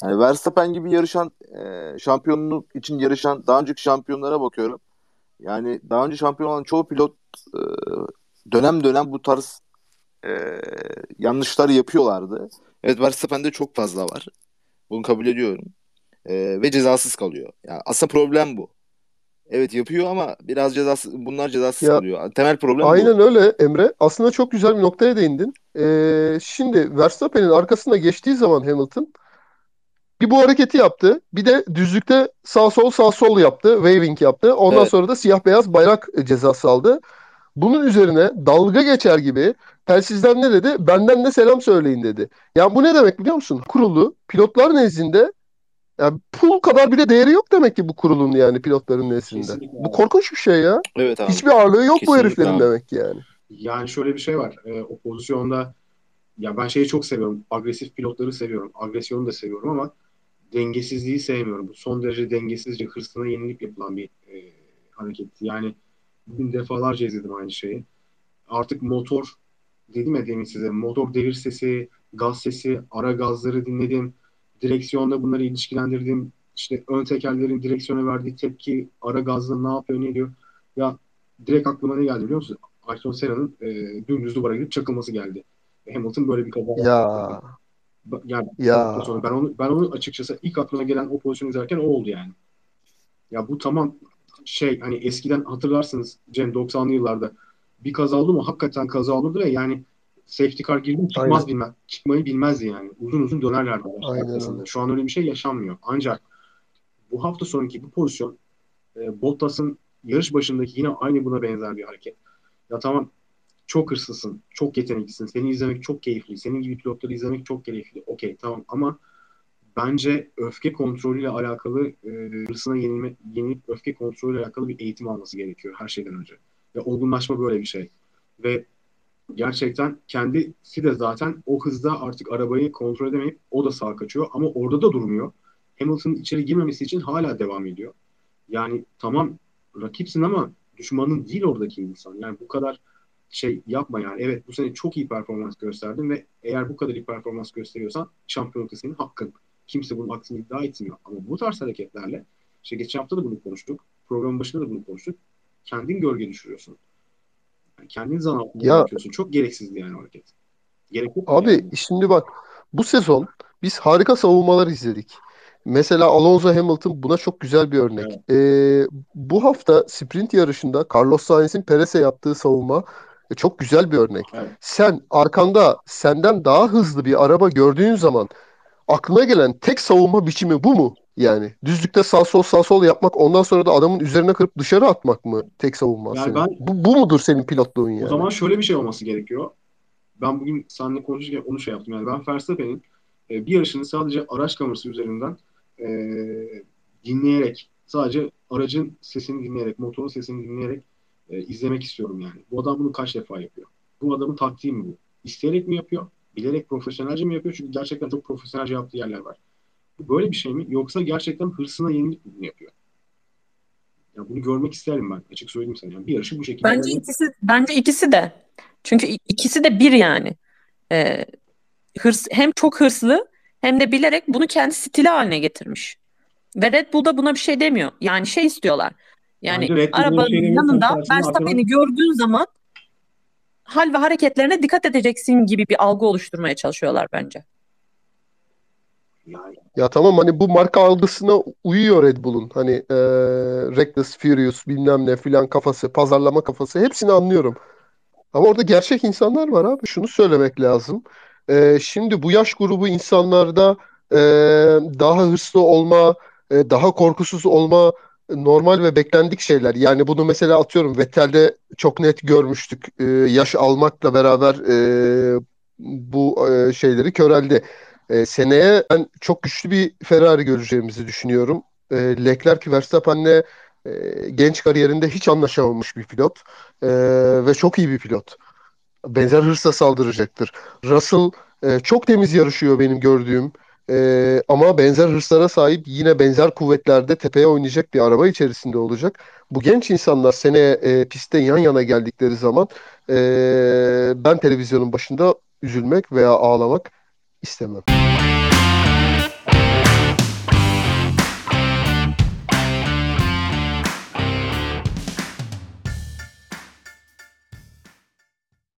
Yani Verstappen gibi yarışan e, şampiyonluk için yarışan daha önceki şampiyonlara bakıyorum. Yani daha önce şampiyon olan çoğu pilot e, dönem dönem bu tarz e, yanlışlar yapıyorlardı. Evet Verstappen'de çok fazla var. Bunu kabul ediyorum. E, ve cezasız kalıyor. Yani aslında problem bu. Evet yapıyor ama biraz cezasız bunlar cezasız Ya, kalıyor. Temel problem bu. Aynen öyle Emre. Aslında çok güzel bir noktaya değindin. Ee, şimdi Verstappen'in arkasına geçtiği zaman Hamilton bir bu hareketi yaptı. Bir de düzlükte sağ sol sağ sol yaptı. Waving yaptı. Ondan Evet. sonra da siyah beyaz bayrak cezası aldı. Bunun üzerine dalga geçer gibi telsizden ne dedi? Benden de selam söyleyin dedi. Ya bu ne demek biliyor musun? Kurulu pilotlar nezdinde ya pul kadar bile değeri yok demek ki bu kurulun yani pilotların nezdinde. Kesinlikle Bu abi. korkunç bir şey ya. Evet abi. Hiçbir ağırlığı yok bu Kesinlikle heriflerin abi. demek ki yani. Yani şöyle bir şey var. E, o pozisyonda ya ben şeyi çok seviyorum. Agresif pilotları seviyorum. Agresyonu da seviyorum ama dengesizliği sevmiyorum. Bu son derece dengesizce hırsına yenilip yapılan bir e, hareket. Yani bugün defalarca izledim aynı şeyi. Artık motor dedim ya demin size motor devir sesi, gaz sesi, ara gazları dinledim. Direksiyonda bunları ilişkilendirdim. İşte ön tekerlerin direksiyona verdiği tepki, ara gazla ne yapıyor, ne diyor. Ya direkt aklıma ne geldi biliyor musun? Ayrton Senna'nın e, dümdüz duvara gidip çakılması geldi. Hamilton böyle bir kaza Ya Yani ya sonra ben onu ben onu açıkçası ilk aklıma gelen o pozisyonu izlerken o oldu yani. Ya bu tamam şey hani eskiden hatırlarsınız Cem 90'lı yıllarda bir kaza oldu mu hakikaten kaza olurdu ve yani safety car girdi çıkmaz Aynen. bilmez. Çıkmayı bilmezdi yani. Uzun uzun dönerlerdi Aynen. Şu an öyle bir şey yaşanmıyor. Ancak bu hafta sonraki bu pozisyon e, Bottas'ın yarış başındaki yine aynı buna benzer bir hareket. Ya tamam çok hırslısın, çok yeteneklisin. Seni izlemek çok keyifli. Senin gibi pilotları izlemek çok keyifli. Okey tamam ama bence öfke kontrolüyle alakalı e, hırsına yenilme, yenilip öfke kontrolüyle alakalı bir eğitim alması gerekiyor her şeyden önce. Ve olgunlaşma böyle bir şey. Ve gerçekten kendisi de zaten o hızda artık arabayı kontrol edemeyip o da sağa kaçıyor ama orada da durmuyor. Hamilton'ın içeri girmemesi için hala devam ediyor. Yani tamam rakipsin ama düşmanın değil oradaki insan. Yani bu kadar şey yapma yani. Evet bu sene çok iyi performans gösterdin ve eğer bu kadar iyi performans gösteriyorsan şampiyonluk senin hakkın. Kimse bunun aksini iddia etmiyor. Ama bu tarz hareketlerle işte geçen hafta da bunu konuştuk. Programın başında da bunu konuştuk. Kendin gölge düşürüyorsun. Yani kendin zan altında Ya- bırakıyorsun. Çok gereksizdi yani hareket. Gerek yok. Abi yani. şimdi bak bu sezon biz harika savunmalar izledik. Mesela Alonso Hamilton buna çok güzel bir örnek. Ee, bu hafta sprint yarışında Carlos Sainz'in Perez'e yaptığı savunma e, çok güzel bir örnek. Evet. Sen arkanda senden daha hızlı bir araba gördüğün zaman aklına gelen tek savunma biçimi bu mu? Yani düzlükte sağ sol sağ sol yapmak ondan sonra da adamın üzerine kırıp dışarı atmak mı tek savunma Yani senin? ben- Bu, bu mudur senin pilotluğun O yani? zaman şöyle bir şey olması gerekiyor. Ben bugün seninle konuşurken onu şey yaptım. Yani ben Verstappen'in e, bir yarışını sadece araç kamerası üzerinden e, dinleyerek, sadece aracın sesini dinleyerek, motorun sesini dinleyerek e, izlemek istiyorum yani. Bu adam bunu kaç defa yapıyor? Bu adamın taktiği mi bu? İsteyerek mi yapıyor? Bilerek profesyonelce mi yapıyor? Çünkü gerçekten çok profesyonelce yaptığı yerler var. Böyle bir şey mi? Yoksa gerçekten hırsına yenilip mi bunu yapıyor? Ya bunu görmek isterim ben. Açık söyleyeyim sana. Yani bir yarışı bu şekilde Bence ikisi bence ikisi de. Çünkü ikisi de bir yani. Ee, hırs hem çok hırslı hem de bilerek bunu kendi stili haline getirmiş. Ve Red Bull da buna bir şey demiyor. Yani şey istiyorlar. Yani bir arabanın şey yanında Verstappen'i gördüğün zaman hal ve hareketlerine dikkat edeceksin gibi bir algı oluşturmaya çalışıyorlar bence. Ya tamam hani bu marka algısına uyuyor Red Bull'un. Hani eee Reckless, Furious bilmem ne filan kafası, pazarlama kafası hepsini anlıyorum. Ama orada gerçek insanlar var abi. Şunu söylemek lazım. Eee, şimdi bu yaş grubu insanlarda eee, daha hırslı olma, eee, daha korkusuz olma normal ve beklendik şeyler. Yani bunu mesela atıyorum Vettel'de çok net görmüştük. Eee, yaş almakla beraber eee, bu eee, şeyleri köreldi. Eee, seneye ben çok güçlü bir Ferrari göreceğimizi düşünüyorum. Eee Leclerc Verstappen'le eee, genç kariyerinde hiç anlaşamamış bir pilot. Eee, ve çok iyi bir pilot. Benzer hırsla saldıracaktır. Russell e, çok temiz yarışıyor benim gördüğüm. E, ama benzer hırslara sahip yine benzer kuvvetlerde tepeye oynayacak bir araba içerisinde olacak. Bu genç insanlar seneye e, pistte yan yana geldikleri zaman e, ben televizyonun başında üzülmek veya ağlamak istemem.